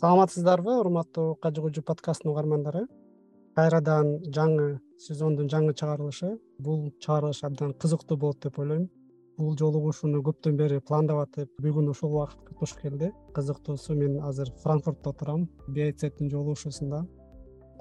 саламатсыздарбы урматтуу кажы кужу подкасттын угармандары? Кайрадан жаңы сезондун жаңы чыгарылышы бул чыгарылыш абдан кызыктуу болот деп ойлойм. Бул жолугушууну көптөн бери пландап атып бүгүн ушул убакытка туш келди. Кызыктуусу мен азыр франкфуртто отурам биоцтин жолугушуусунда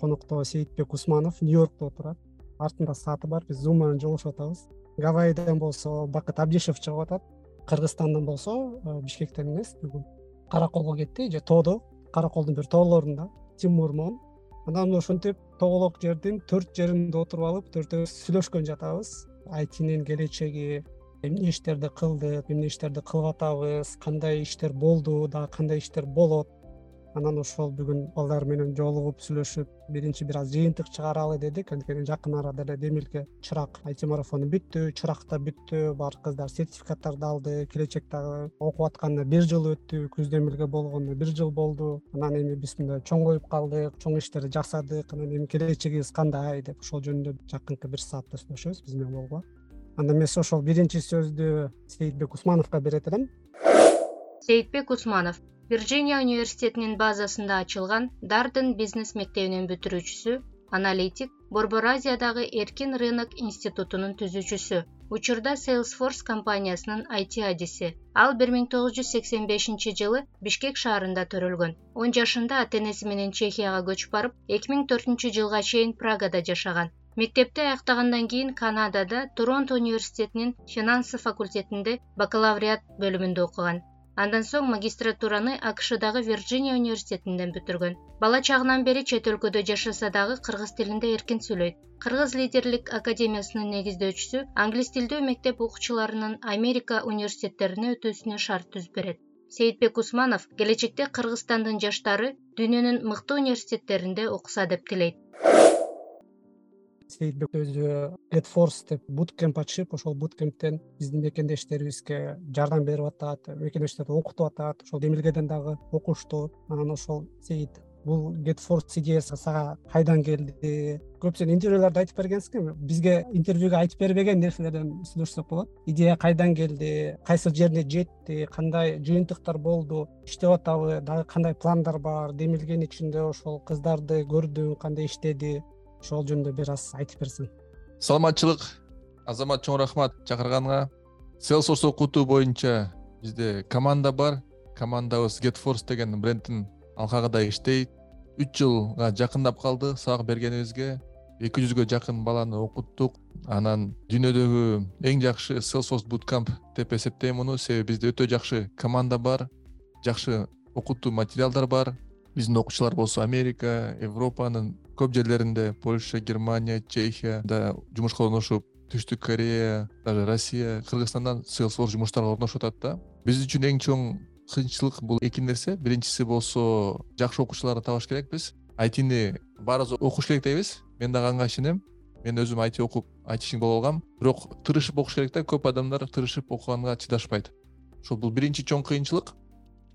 конокто сейитбек усманов нью йоркто отурат. Артында сааты бар биз зум менен жолугушуп атабыз гавайидан болсо бакыт абдишев чыгып атат. Кыргызстандан болсо э, бишкектен эмес бүгүн караколго кетти же тоодо караколдун бир тоолорунда тимур мон анан ушинтип тоголок жердин төрт жеринде отуруп алып төртөөбүз сүйлөшкөн жатабыз. Айтинин келечеги эмне иштерди кылдык эмне иштерди кылып атабыз кандай иштер болду дагы кандай иштер болот анан ошол бүгүн балдар менен жолугуп сүйлөшүп биринчи бир аз жыйынтык чыгаралы дедик. Анткени жакын арада эле демилге чырак айти марафону бүттү чырак да бүттү. Баардык кыздар сертификаттарды алды келечек дагы окуп атканына бир жыл өттү күз демилге болгонуна бир жыл болду. Анан эми биз мындай чоңоюп калдык чоң иштерди жасадык. Анан эми келечегибиз кандай деп ошол жөнүндө жакынкы бир саатта сүйлөшөбүз биз менен болгула анда эмесе ошол биринчи сөздү сейитбек усмановго берет элем. Сейитбек усманов вирджиния университетинин базасында ачылган дарден бизнес мектебинин бүтүрүүчүсү аналитик борбор азиядагы эркин рынок институтунун түзүүчүсү учурда salesforce компаниясынын айти адиси. Ал бир миң тогуз жүз сексен бешинчи жылы бишкек шаарында төрөлгөн. Он жашында ата энеси менен чехияга көчүп барып эки миң төртүнчү жылга чейин прагада жашаган. Мектепти аяктагандан кийин канадада торонто университетинин финансы факультетинде бакалавриат бөлүмүндө окуган андан соң магистратураны акшдагы вирджиния университетинен бүтүргөн. Бала чагынан бери чет өлкөдө жашаса дагы кыргыз тилинде эркин сүйлөйт. Кыргыз лидерлик академиясынын негиздөөчүсү англис тилдүү мектеп окуучуларынын америка университеттерине өтүүсүнө шарт түзүп берет. Сейитбек усманов келечекте кыргызстандын жаштары дүйнөнүн мыкты университеттеринде окуса деп тилейт сейитбек өзү эдфорс деп буткемп ачып ошол буткемптен биздин мекендештерибизге жардам берип атат мекендештерди окутуп атат. Ошол демилгеден дагы окушту. Анан ошол сейит бул гетфорс идеясы сага кайдан келди? Көп сен интервьюларда айтып бергенсиң бизге интервьюга айтып бербеген нерселерден сүйлөшсөк болот. Идея кайдан келди? Кайсыл жерине жетти? Кандай жыйынтыктар болду? Иштеп атабы дагы кандай пландар бар? Демилгенин ичинде ошол кыздарды көрдүң кандай иштеди ошол жөнүндө бир аз айтып берсең саламатчылык. Азамат чоң рахмат чакырганыңа salesforce окутуу боюнча бизде команда бар. Командабыз getforce деген брендтин алкагында иштейт. Үч жылга жакындап калды сабак бергенибизге. Эки жүзгө жакын баланы окуттук. Анан дүйнөдөгү эң жакшы salesforce bootcamp деп эсептейм муну себеби бизде өтө жакшы команда бар. Жакшы окутуу материалдар бар биздин окуучулар болсо америка европанын көп жерлеринде польша германия чехияда жумушка орношуп түштүк корея даже россия кыргызстандан salesforce жумуштарга орношуп атат да. Биз үчүн эң чоң кыйынчылык бул эки нерсе. Биринчиси болсо жакшы окуучуларды табыш керекпиз. Айтини баарыбыз окуш керек дейбиз. Мен дагы ага ишенем. Мен өзүм айти окуп айтишник болуп алгам. Бирок тырышып окуш керек да. Көп адамдар тырышып окуганга чыдашпайт. Ошол бул биринчи чоң кыйынчылык.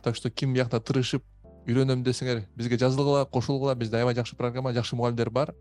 Так что ким биякта тырышып үйрөнөм десеңер бизге жазылгыла кошулгула бизде аябай жакшы программа жакшы мугалимдер бар.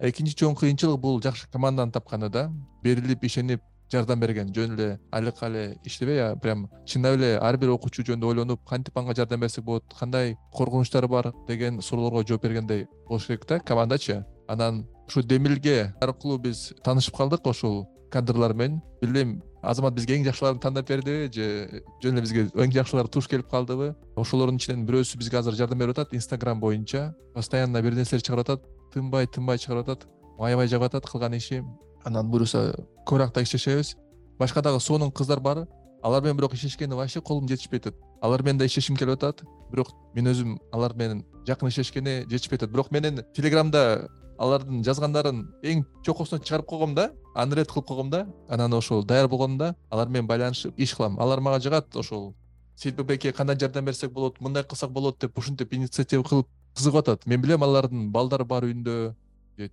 Экинчи чоң кыйынчылык бул жакшы команданы тапканы да. Берилип ишенип жардам берген жөн эле алек эле иштебей прям чындап эле ар бир окуучу жөнүндө ойлонуп кантип анга жардам берсек болот кандай коркунучтары бар деген суроолорго жооп бергендей болуш керек да командачы. Анан ушу демилге аркылуу биз таанышып калдык ошол кадрлар менен билбейм азамат бизге эң жакшыларын тандап бердиби же жөн эле бизге эң жакшылары туш келип калдыбы ошолордун ичинен бирөөсү бизге азыр жардам берип атат инстаграм боюнча. Постоянно бир нерселер чыгарып атат тынбай тынбай чыгарып атат аябай жагып атат кылган иши. Анан буюрса көбүрөөк да иштешебиз. Башка дагы сонун кыздар бар. Алар менен бирок иштешкени вообще колум жетишпей атат. Алар менен да иштешким келип атат. Бирок мен өзүм алар менен жакын иштешкени жетишпей атат. Бирок менин телеграмда алардын жазгандарын эң чокусуна чыгарып койгом да анред кылып койгом да анан ошол даяр болгондо алар менен байланышып иш кылам. Алар мага жагат ошол сейитбек байке кандай жардам берсек болот мындай кылсак болот? деп ушинтип инициатива кылып кызыгып атат. Мен билем алардын балдары бар үйүндө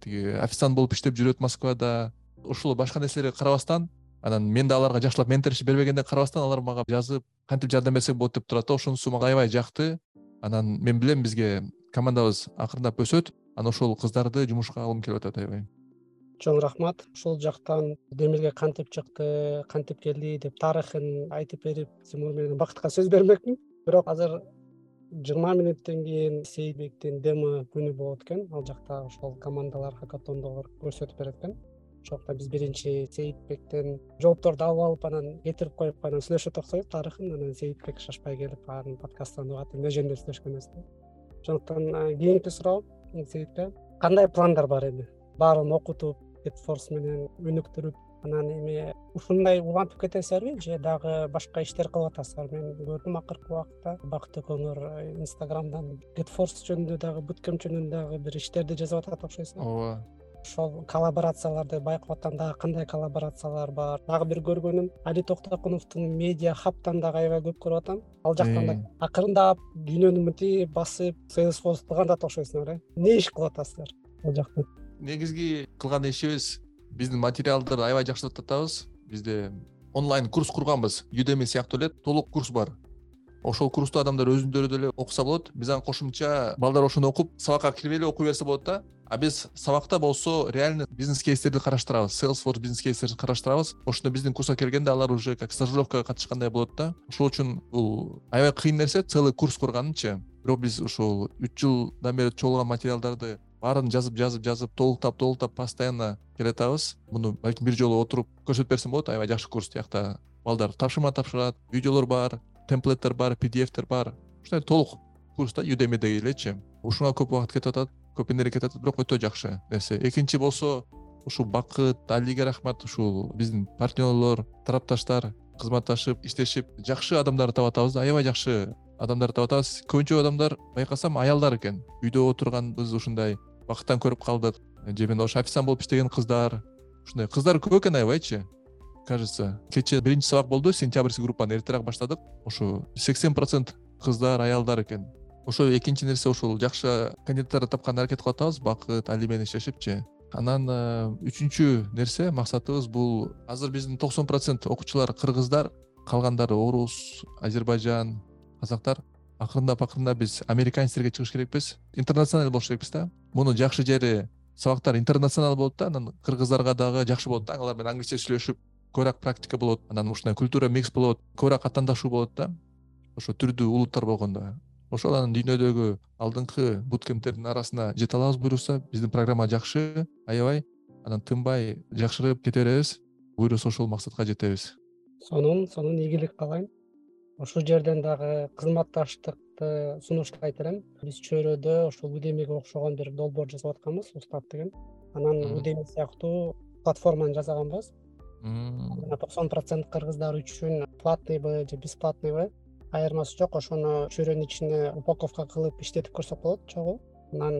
тиги официант болуп иштеп жүрөт москвада. Ушул башка нерселерге карабастан анан мен да аларга жакшылап менторшип бербегенден карабастан алар мага жазып кантип жардам берсек болот деп турат да ошонусу мага аябай жакты. Анан мен билем бизге командабыз акырындап өсөт анан ошол кыздарды жумушка алгым келип атат аябай. Чоң рахмат. Ушул жактан демилге кантип чыкты кантип келди деп тарыхын айтып берип тимур менен бакытка сөз бермекмин. Бирок азыр жыйырма мүнөттөн кийин сейитбектин демо күнү болот экен. Ал жакта ошол командалар хакатондо көрсөтүп берет экен. Ошол жакта биз биринчи сейитбектен жоопторду алып алып анан кетирип коюп анан сүйлөшүп отурсак тарыхын анан сейитбек шашпай келип анын подкастын угат эмне жөнүндө сүйлөшкөнүбүз ошондуктан кийинки суроо сейитке кандай пландар бар эми? Баарын окутуп гетфорс менен өнүктүрүп анан эми ушундай улантып кетесиздерби же дагы башка иштер кылып атасыздарбы мен көрдүм акыркы убакытта бакыт экөөңөр инстаграмдан гетфорс жөнүндө дагы буткемп жөнүндө дагы бир иштерди жазып атат окшойсуң ооба ошол коллаборацияларды байкап атам дагы кандай коллаборациялар бар? Дагы бир көргөнүм али токтокуновдун медиа хабтан дагы аябай көп көрүп атам. Ал жактан да акырындап дүйнөнү мынтип басып salesforceту кантат окшойсуңар э эмне иш кылып атасыздар ал жакта? Негизги кылган ишибиз биздин материалдарды аябай жакшыртып атабыз. Бизде онлайн курс курганбыз. Udemy сыяктуу эле толук курс бар. Ошол курсту адамдар өзүндөрү деле окуса болот. Биз анан кошумча балдар ошону окуп сабакка кирбей эле окуй берсе болот да а биз сабакта болсо реальный бизнес кейстерди караштырабыз. Salesforce бизнес кейстерди караштырабыз. Ошондо биздин курска келгенде алар уже как стажировкага катышкандай болот да. Ошол үчүн бул аябай кыйын нерсе целый курс курганычы бирок биз ушул үч жылдан бери чогулган материалдарды баарын жазып жазып жазып толуктап толуктап постоянно келатабыз. Муну балким бир жолу отуруп көрсөтүп берсем болот аябай жакшы курс тиякта. Балдар тапшырма тапшырат видеолор бар темплеттер бар pdfтер бар. Ушундай толук курс да udemyдеги элечи ушуга көп убакыт кетип атат көп энергия атат бирок өтө жакшы. Нерсе экинчи болсо ушул бакыт алиге рахмат ушул биздин партнерлор тарапташтар кызматташып иштешип жакшы адамдарды таап атабыз да аябай жакшы адамдарды таап атабыз. Көбүнчө адамдар байкасам аялдар экен. Үйдө отурганбыз ушундай бакыттан көрүп калдык. Же мен ошо официант болуп иштеген кыздар ушундай. Кыздар көп экен аябайчы кажется. Кечээ биринчи сабак болду сентябрьский группаны эртерээк баштадык. Ошо сексен процент кыздар аялдар экен ошо экинчи нерсе ушул жакшы кандидаттарды тапканга аракет кылып атабыз бакыт али менен иштешипчи. Анан э, үчүнчү нерсе максатыбыз бул азыр биздин токсон процент окуучулар кыргыздар калгандары орус азербайжан казактар. Акырындап акырындап биз американецтерге чыгыш керекпиз. Интернационал болуш керекпиз да. Мунун жакшы жери сабактар интернационал болот да. Анан кыргыздарга дагы жакшы болот да. Алар менен англисче сүйлөшүп көбүрөөк практика болот. Анан ушундай культура микс болот көбүрөөк аттаандашуу болот да. Ошо түрдүү улуттар болгондо ошол анан дүйнөдөгү алдыңкы буткемптердин арасына жете алабыз буюрса биздин программа жакшы аябай. Анан тынбай жакшырып кете беребиз буюрса ошол максатка жетебиз. Сонун сонун ийгилик каалайм. Ушул жерден дагы кызматташтыкты сунуштайт элем биз чөйрөдө ушул удемиге окшогон бир долбоор жасап атканбыз устав деген. Анан удеми сыяктуу платформаны жасаганбыз. Токсон процент кыргыздар үчүн платныйбы же бесплатныйбы айырмасы жок. Ошону чөйрөнүн ичине упаковка кылып иштетип көрсөк болот чогуу. Анан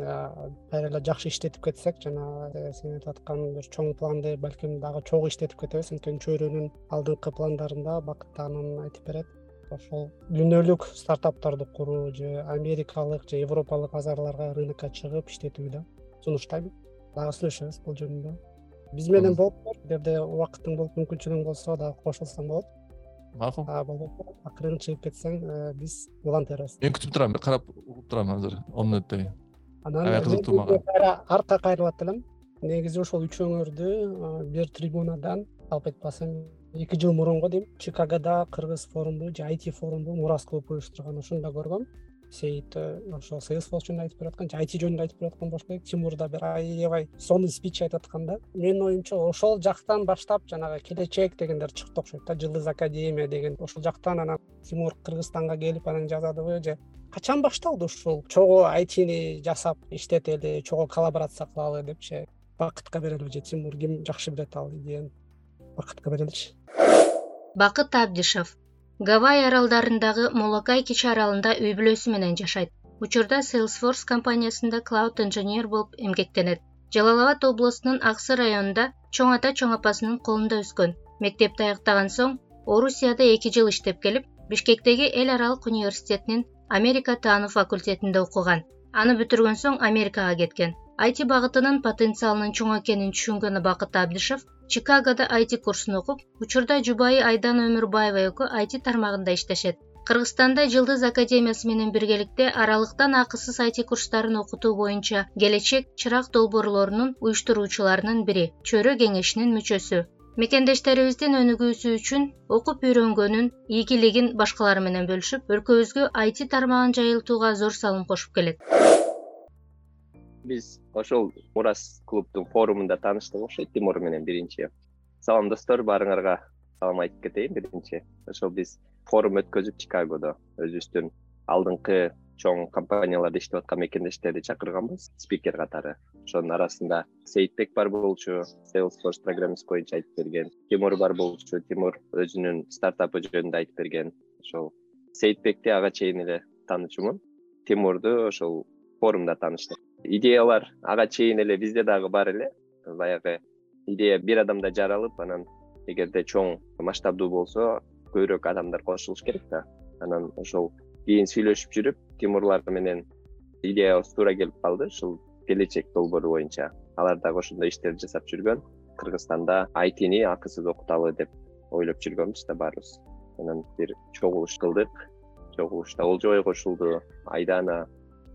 кайра эле жакшы иштетип кетсек жана сен айтып аткан бир чоң планды балким дагы чогуу иштетип кетебиз. Анткени чөйрөнүн алдыңкы пландарында бакыт анын айтып берет. Ошол дүйнөлүк стартаптарды куруу же америкалык же европалык базарларга рынокко чыгып иштетүү да сунуштайм. Дагы сүйлөшөбүз бул жөнүндө. Биз менен болуп эгерде убакытың болуп мүмкүнчүлүгүң болсо дагы кошулсаң болот макул. Акырын чыгып кетсең э, биз уланта мен күтүп турам карап угуп турам азыр он мүнөттөй анан кызыктуу мага артка кайрылат элем негизи ошол үчөөңөрдү бир трибунадан алып айтпасам эки жыл мурун дейм. Чикагодо кыргыз форумду же айти форумду мурас кылып уюштурган ошондо көргөм сейит ошо salesforce жөнүндө айтып берип аткан же айти жөнүндө айтып берип аткан болуш керек тимур да бир аябай сонун спич айтып аткан да. Менин оюмча ошол жактан баштап жанагы келечек дегендер чыкты окшойт да. Жылдыз академия деген ошол жактан анан тимур кыргызстанга келип анан жазадыбы же качан башталды ушул? Чогуу айтини жасап иштетели чогуу коллаборация кылалы депчи. Бакытка берелиби же тимур ким жакшы билет ал идеяны бакытка береличи бакыт абдишев гавай аралдарындагы молокай кичи аралында үй бүлөсү менен жашайт. Учурда salesforce компаниясында cloud инженер болуп эмгектенет. Жалал абад областунун аксы районунда чоң ата чоң апасынын колунда өскөн. Мектепти аяктаган соң орусияда эки жыл иштеп келип бишкектеги эл аралык университетинин америка таануу факультетинде окуган. Аны бүтүргөн соң америкага кеткен айти багытынын потенциалынын чоң экенин түшүнгөн бакыт абдишев чикагодо айти курсун окуп учурда жубайы айдана өмүрбаева экөө айти тармагында иштешет. Кыргызстанда жылдыз академиясы менен биргеликте аралыктан акысыз айти курстарын окутуу боюнча келечек чырак долбоорлорунун уюштуруучуларынын бири чөйрө кеңешинин мүчөсү. Мекендештерибиздин өнүгүүсү үчүн окуп үйрөнгөнүн ийгилигин башкалар менен бөлүшүп өлкөбүзгө айти тармагын жайылтууга зор салым кошуп келет. Биз ошол мурас клубдун форумунда тааныштык окшойт тимур менен биринчи. Салам достор баарыңарга салам айтып кетейин. Биринчи. Ошол биз форум өткөзүп чикагодо өзүбүздүн алдыңкы чоң компанияларда иштеп аткан мекендештерди чакырганбыз. Спикер катары. Ошонун арасында сейитбек бар болчу salesforce программист боюнча айтып берген. Тимур бар болчу тимур өзүнүн стартапы жөнүндө айтып берген. Ошол сейитбекти ага чейин эле таанычумун тимурду ошол форумда тааныштык идеялар ага чейин эле бизде дагы бар эле. Баягы идея бир адамда жаралып анан эгерде чоң масштабдуу болсо көбүрөөк адамдар кошулуш керек да. Анан ошол кийин сүйлөшүп жүрүп тимурлар менен идеябыз туура келип калды. Ушул келечек долбоору боюнча алар дагы ошондой иштерди жасап жүргөн. Кыргызстанда айтини акысыз окуталы деп ойлоп жүргөнбүз да баарыбыз. Анан бир чогулуш кылдык. Чогулушта олжобой кошулду айдана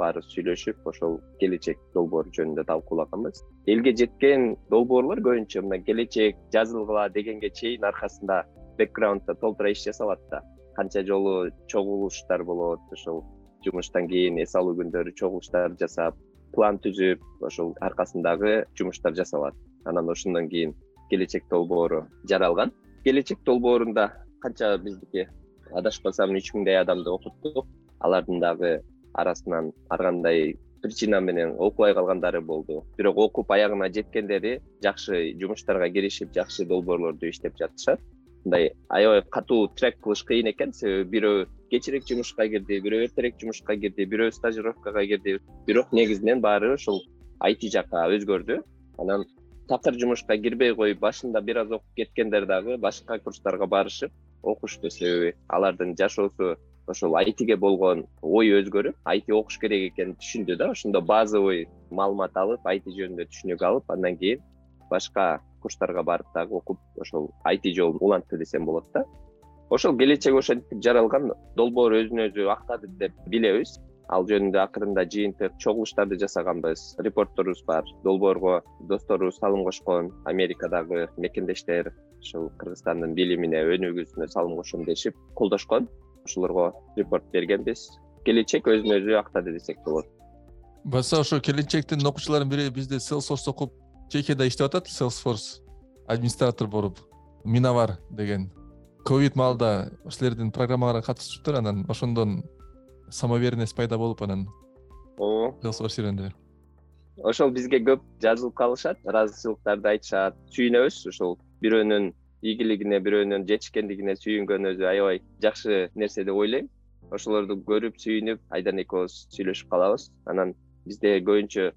баарыбыз сүйлөшүп ошол келечек долбоору жөнүндө талкуулаганбыз элге жеткен долбоорлор көбүнчө мына келечек жазылгыла дегенге чейин аркасында бекграундда толтура иш жасалат да. Канча жолу чогулуштар болот ошол жумуштан кийин эс алуу күндөрү чогулуштар жасап план түзүп ошол аркасындагы жумуштар жасалат. Анан ошондон кийин келечек долбоору жаралган. Келечек долбоорунда канча биздики адашпасам үч миңдей адамды окуттук. Алардын дагы арасынан ар кандай причина менен окубай калгандары болду. Бирок окуп аягына жеткендери жакшы жумуштарга киришип жакшы долбоорлорду иштеп жатышат. Мындай аябай катуу трек кылыш кыйын экен. Себеби бирөө кечирээк жумушка кирди бирөө эртерээк жумушка кирди бирөө стажировкага кирди. Бирок негизинен баары ушул айти жака өзгөрдү. Анан такыр жумушка кирбей коюп башында бир аз окуп кеткендер дагы башка курстарга барышып окушту. Себеби алардын жашоосу ошол айтиге болгон ою өзгөрүп айти окуш керек экенин түшүндү да. Ошондо базовый маалымат алып айти жөнүндө түшүнүк алып андан кийин башка курстарга барып дагы окуп ошол айти жолун улантты десем болот да. Ошол келечек ошентип жаралган долбоор өзүн өзү актады деп билебиз. Ал жөнүндө акырында жыйынтык чогулуштарды жасаганбыз. Репортторубуз бар. Долбоорго досторубуз салым кошкон америкадагы мекендештер ушул кыргызстандын билимине өнүгүүсүнө салым кошом дешип колдошкон ошолорго репорт бергенбиз. Келечек өзүн өзү актады десек болот. Баса ошо келечектин окуучуларынын бири бизде селсорс окуп чехияда иштеп атат salesforce администратор болуп. Миновар деген ковид маалда силердин программаңарга катышыптыр анан ошондон самоуверенность пайда болуп анан salesforce ошол бизге көп жазылып калышат ыраазычылыктарды айтышат сүйүнөбүз ушул бирөөнүн ийгилигине бирөөнүн жетишкендигине сүйүнгөнүбүз аябай жакшы нерсе деп ойлойм ошолорду көрүп сүйүнүп айдан экөөбүз сүйлөшүп калабыз. Анан бизде көбүнчө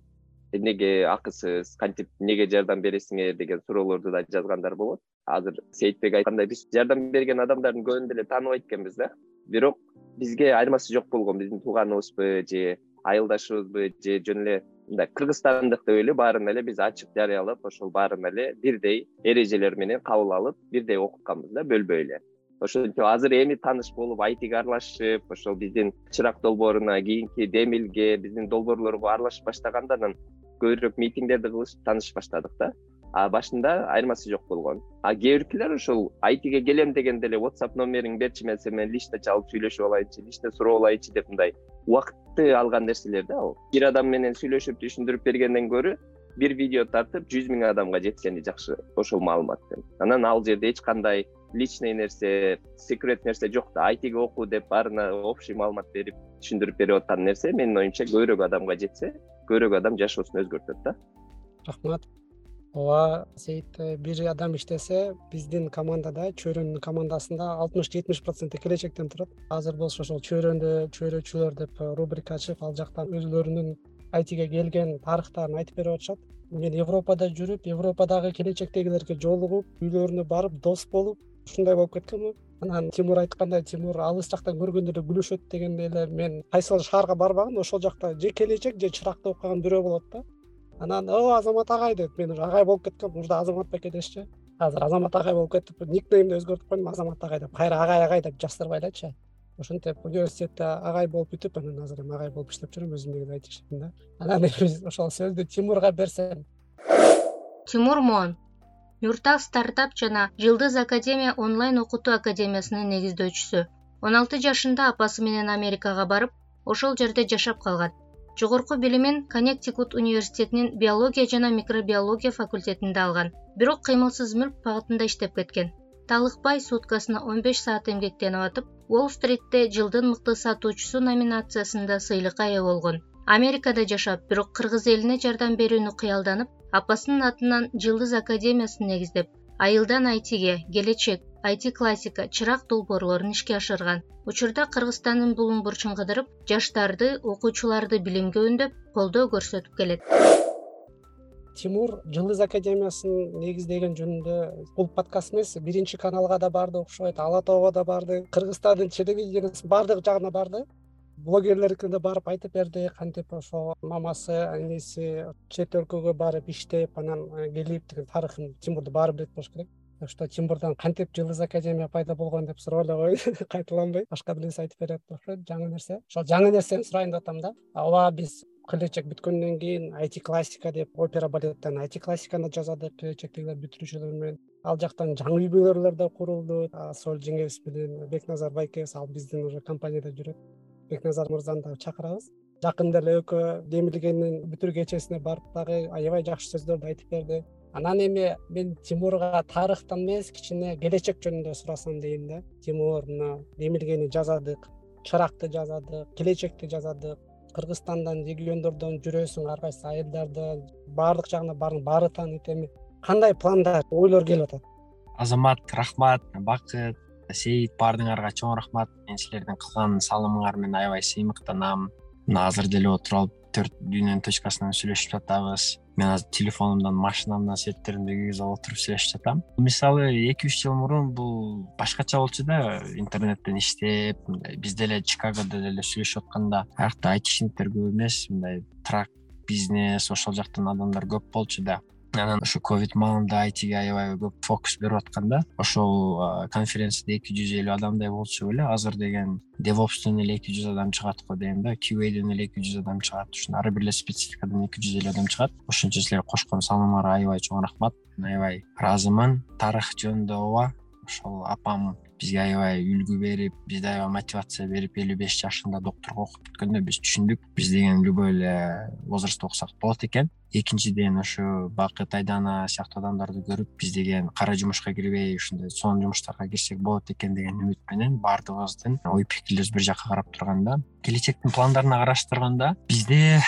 эмнеге акысыз кантип эмнеге жардам бересиңер? деген суроолорду да жазгандар болот. Азыр сейитбек айткандай биз жардам берген адамдардын көбүн деле тааныбайт экенбиз да. Бирок бизге айырмасы жок болгон биздин тууганыбызбы же айылдашыбызбы же жөн эле мындай кыргызстандык деп эле баарын эле биз ачык жарыялап ошол баарын эле бирдей эрежелер менен кабыл алып бирдей окутканбыз да бөлбөй эле. Ошентип азыр эми тааныш болуп айтиге аралашып ошол биздин чырак долбооруна кийинки демилге биздин долбоорлорго аралашып баштаганда анан көбүрөөк митингдерди кылышып таанышып баштадык да. А башында айырмасы жок болгон. А кээ биркилер ушул айтиге келем дегенде эле whatsapp номериңди берчи мен сени менен лично чалып сүйлөшүп алайынчы лично сурап алайынчы деп мындай убакытты алган нерселер да ал бир адам менен сүйлөшүп түшүндүрүп бергенден көрө бир видео тартып жүз миң адамга жеткени жакшы ошол маалыматтын. Анан ал жерде эч кандай личный нерсе секрет нерсе жок да. Айтиге окуу деп баарына общий маалымат берип түшүндүрүп берип аткан нерсе менин оюмча көбүрөөк адамга жетсе көбүрөөк адам жашоосун өзгөртөт да. Рахмат ооба сейит бир адам иштесе биздин командада чөйрөнүн командасында алтымыш жетимиш проценти келечектен турат. Азыр болсо ошол чөйрөндө чөйрөчүлөр деп рубрика ачып ал жактан өзүлөрүнүн айтиге келген тарыхтарын айтып берип атышат. Мен европада жүрүп европадагы келечектегилерге жолугуп үйлөрүнө барып дос болуп ушундай болуп кеткенмин. Анан тимур айткандай тимур алыс жактан көргөндө эле күлүшөт дегенде эле мен кайсыл шаарга барбаган ошол жакта же келечек же чыракты окуп калган бирөө болот да анан о азамат агай деп мен уже агай болуп кеткем мурда азамат беке дешчү азыр азамат агай болуп кетип никнейимди өзгөртүп койдум азамат агай деп. Кайра агай агай деп жаздырбай элечи ошентип университетте агай болуп бүтүп анан азыр эми агай болуп иштеп жүрөм өзүм айти ишинде да. Анан ошол сөздү тимурга берсем. Тимур моон нуртак стартап жана жылдыз академия онлайн окутуу академиясынын негиздөөчүсү. Он алты жашында апасы менен америкага барып ошол жерде жашап калган жогорку билимин коннектикут университетинин биология жана микробиология факультетинде алган. Бирок кыймылсыз мүлк багытында иштеп кеткен. Талыкпай суткасына он беш саат эмгектенип атып уолл стритте жылдын мыкты сатуучусу номинациясында сыйлыкка ээ болгон. Америкада жашап бирок кыргыз элине жардам берүүнү кыялданып апасынын атынан жылдыз академиясын негиздеп айылдан айтиге келечек айти классика чырак долбоорлорун ишке ашырган. Учурда кыргызстандын булуң бурчун кыдырып жаштарды окуучуларды билимге үндөп колдоо көрсөтүп келет. Тимур жылдыз академиясын негиздеген жөнүндө бул подкаст эмес биринчи каналга да барды окшойт ала тоого да барды кыргызстандын телевидениясы баардык жагына барды. Блогерлердикине да барып айтып берди кантип ошо мамасы энеси чет өлкөгө барып иштеп анан э, келип деген тарыхын тимурду баары билет болуш керек что тимурдан кантип жылдыз академия пайда болгон деп сурап эле коеюн кайталанбай башка бир нерсе айтып берет окшойт жаңы нерсе. Ошол жаңы нерсени сурайын деп атам да. Ооба биз келечек бүткөндөн кийин айти классика деп опера балеттен айти классиканы жазадык. Келечектегилер бүтүрүүчүлөр менен. Ал жактан жаңы үй бүлөлөр да курулду. Асыл жеңебиз менен бекназар байкебиз ал биздин уже компанияда жүрөт. Бекназар мырзаны дагы чакырабыз. Жакында эле экөө демилгендин бүтүрүү кечесине барып дагы аябай жакшы сөздөрдү айтып берди анан эми мен тимурга тарыхтан эмес кичине келечек жөнүндө сурасам дейм да. Тимур мына демилгени жазадык чыракты жазадык келечекти жазадык кыргызстандан региондордон жүрөсүң ар кайсы айылдарда баардык жагына бардың баары тааныйт эми. Кандай пландар ойлор келип атат? Азамат рахмат бакыт сейит баардыгыңарга чоң рахмат. Мен силердин кылган салымыңар менен аябай сыймыктанам мына азыр деле отуруп алып төрт дүйнөнүн точкасынан сүйлөшүп жатабыз. Мен азыр телефонумдан машинамдан светтеримди кийгизип алып отуруп сүйлөшүп жатам. Мисалы эки үч жыл мурун бул башкача болчу да интернеттен иштеп мындай биз деле чикагодо деле сүйлөшүп атканда аякта айтишниктер көп эмес мындай трак бизнес ошол жактан адамдар көп болчу да анан ушу ковид маалында айтиге аябай көп фокус берип атканда ошол конференцияда эки жүз элүү адамдай болчу беле азыр деген девопстон эле эки жүз адам чыгат го дейм да. Кюден эле эки жүз адам чыгат. Ушун ар бир эле спецификадан эки жүз элүү адам чыгат. Ошон үчүн силер кошкон салымыңарга аябай чоң рахмат аябай ыраазымын тарых жөнүндө ооба ошол апам бизге аябай үлгү берип бизде аябай мотивация берип элүү беш жашында докторго окуп бүткөндө биз түшүндүк. Биз деген любой эле возрастта окусак болот экен экинчиден ушу бакыт айдана сыяктуу адамдарды көрүп биз деген кара жумушка кирбей ушундай сонун жумуштарга кирсек болот экен деген үмүт менен баардыгыбыздын ой пикирлерибиз бир жака карап турганда келечектин пландарын караштырганда бизде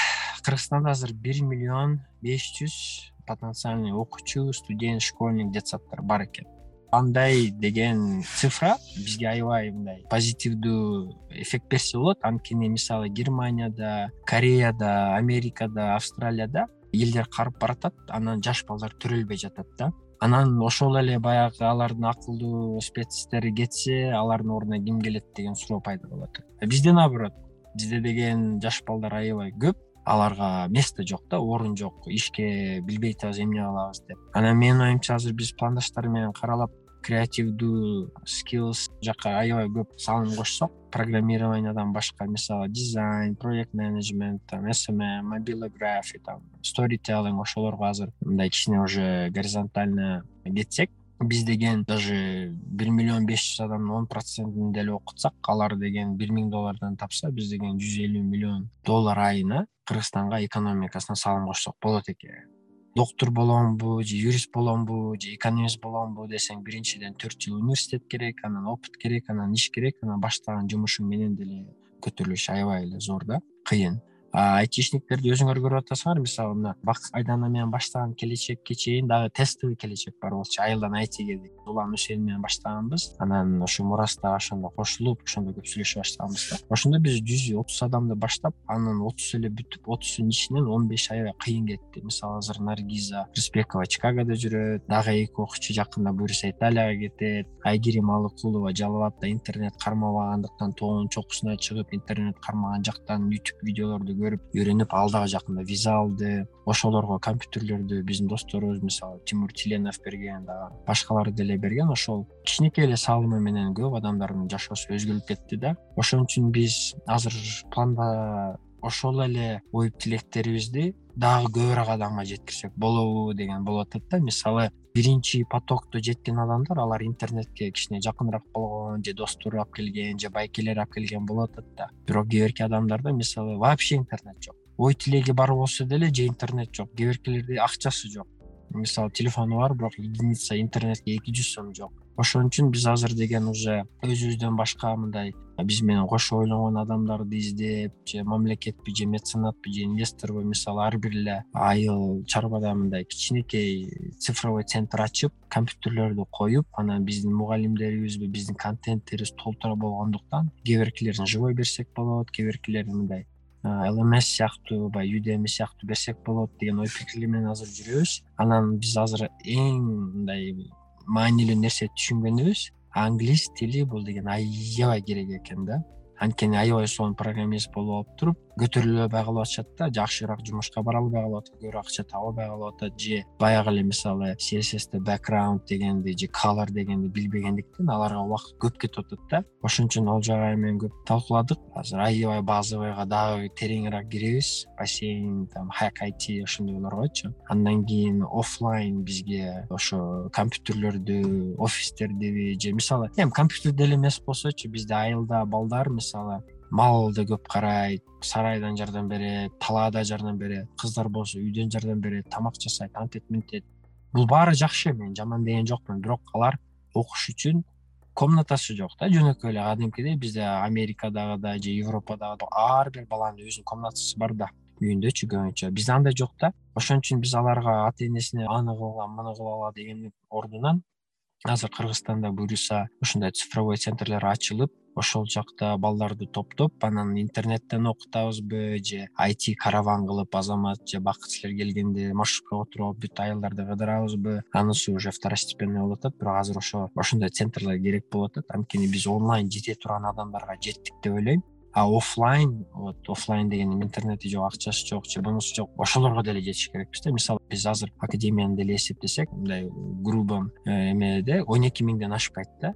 кыргызстанда азыр бир миллион беш жүз потенциальный окуучу студент школьник детсадтар бар экен. Андай деген цифра бизге аябай мындай позитивдүү эффект берсе болот. Анткени мисалы германияда кореяда америкада австралияда элдер карып баратат анан жаш балдар төрөлбөй жатат да. Анан ошол эле баягы алардын акылдуу спецтери кетсе алардын ордуна ким келет деген суроо пайда болот. Бизде наоборот бизде деген жаш балдар аябай көп аларга место жок да орун жок ишке билбей атабыз эмне кылабыз деп. Анан менин оюмча азыр биз пландаштар менен каралап креативдүү skills жака аябай көп салым кошсок. Программированиядан башка мисалы дизайн проект менеджмент там smm мобилография там storytelling ошолорго азыр мындай кичине уже горизонтально кетсек биз деген даже бир миллион беш жүз адамдын он процентин деле окутсак алар деген бир миң доллардан тапса биз деген жүз элүү миллион доллар айына кыргызстанга экономикасына салым кошсок болот экен доктур боломбу же юрист боломбу же экономист боломбу десең биринчиден төрт жыл университет керек анан опыт керек анан иш керек анан баштаган жумушуң менен деле көтөрүлүш аябай эле зор да кыйын айтишниктерди өзүңөр көрүп атасыңар. Мисалы мына бакыт айдана менен баштаган келечекке чейин дагы тестовый келечек бар. Болчу айылдан айтиге деген улан үсен менен баштаганбыз. Анан ушу мурас дагы ошондо кошулуп ошондо көп сүйлөшө баштаганбыз да. Ошондо биз жүз отуз адамды баштап анын отузу эле бүтүп отузунун ичинен он беши аябай кыйын кетти. Мисалы азыр наргиза рысбекова чикагодо жүрөт дагы эки окуучу жакында буюрса италияга кетет айгерим алыкулова жалал абадда интернет кармабагандыктан тоонун чокусуна чыгып интернет кармаган жактан ютуб видеолорду көрүп үйрөнүп ал дагы жакында виза алды. Ошолорго компьютерлердү биздин досторубуз мисалы тимур тиленов берген дагы башкалар деле берген ошол кичинекей эле салымы менен көп адамдардын жашоосу өзгөрүп кетти да. Ошон үчүн биз азыр планда ошол эле ой тилектерибизди дагы көбүрөөк адамга жеткирсек болобу деген болуп атат да. Мисалы биринчи потокту жеткен адамдар алар интернетке кичине жакыныраак болгон же достору алып келген же байкелери алып келген болуп атат да. Бирок кээ бирки адамдарда мисалы вообще интернет жок. Ой тилеги бар болсо деле же интернет жок. Кээ биркилерде акчасы жок. Мисалы телефону бар бирок единица интернетке эки жүз сом жок ошон үчүн биз азыр деген уже өзүбүздөн башка мындай биз менен кошо ойлонгон адамдарды издеп же мамлекетпи же меценатпы же инвесторбу мисалы ар бир эле айыл чарбада мындай кичинекей цифровой центр ачып компьютерлөрдү коюп анан биздин мугалимдерибизби биздин контенттерибиз толтура болгондуктан кээ биркилерин живой берсек болот кээ биркилерин мындай lms сыяктуу баягы udm сыяктуу берсек болот деген ой пикирлер менен азыр жүрөбүз. Анан биз азыр эң мындай маанилүү нерсе түшүнгөнүбүз. Англис тили бул деген аябай керек экен да. Анткени аябай сонун программист болуп алып туруп көтөрүлө албай калып атышат да жакшыраак жумушка бара албай калып атат көбүрөөк акча таба албай калып атат же баягы эле мисалы cssде бэкграунд дегенди же color дегенди билбегендиктен аларга убакыт көп кетип атат да. Ошон үчүн олжобай менен көп талкууладык. Азыр аябай базовыйга дагы тереңирээк киребиз. Бассейн там хак айти ошондойлор койчу андан кийин оффлайн бизге ошо компьютерлөрдү офистердиби же мисалы эми компьютерде эле эмес болсочу бизде айылда балдар мисалы малды көп карайт сарайдан жардам берет талаада жардам берет кыздар болсо үйдөн жардам берет тамак жасайт антет мынтет бул баары жакшы мен жаман деген жокмун. Бирок алар окуш үчүн комнатасы жок да жөнөкөй эле. Кадимкидей бизде америкадагыдай же европадагы ар бир баланын өзүнүн комнатасы бар да. Үйүндөчү көбүнчө бизде андай жок да. Ошон үчүн биз аларга ата энесине аны кылгыла муну кылгыла дегендин ордуна азыр кыргызстанда буюрса ушундай цифровой центрлер ачылып ошол жакта балдарды топтоп анан интернеттен окутабызбы же айти караван кылып азамат же бакыт келгенде маршрутка отуруп бүт айылдарды кыдырабызбы? Анысы уже второстепенный болуп атат бирок азыр ошо ошондой центрлер керек болуп атат. Анткени биз онлайн жете турган адамдарга жеттик деп ойлойм. А оффлайн вот оффлайн деген интернети жок акчасы жок же мунусу жок ошолорго деле жетиш керекпиз да. Мисалы биз азыр академияны деле эсептесек мындай грубо э, эмеде он эки миңден ашпайт да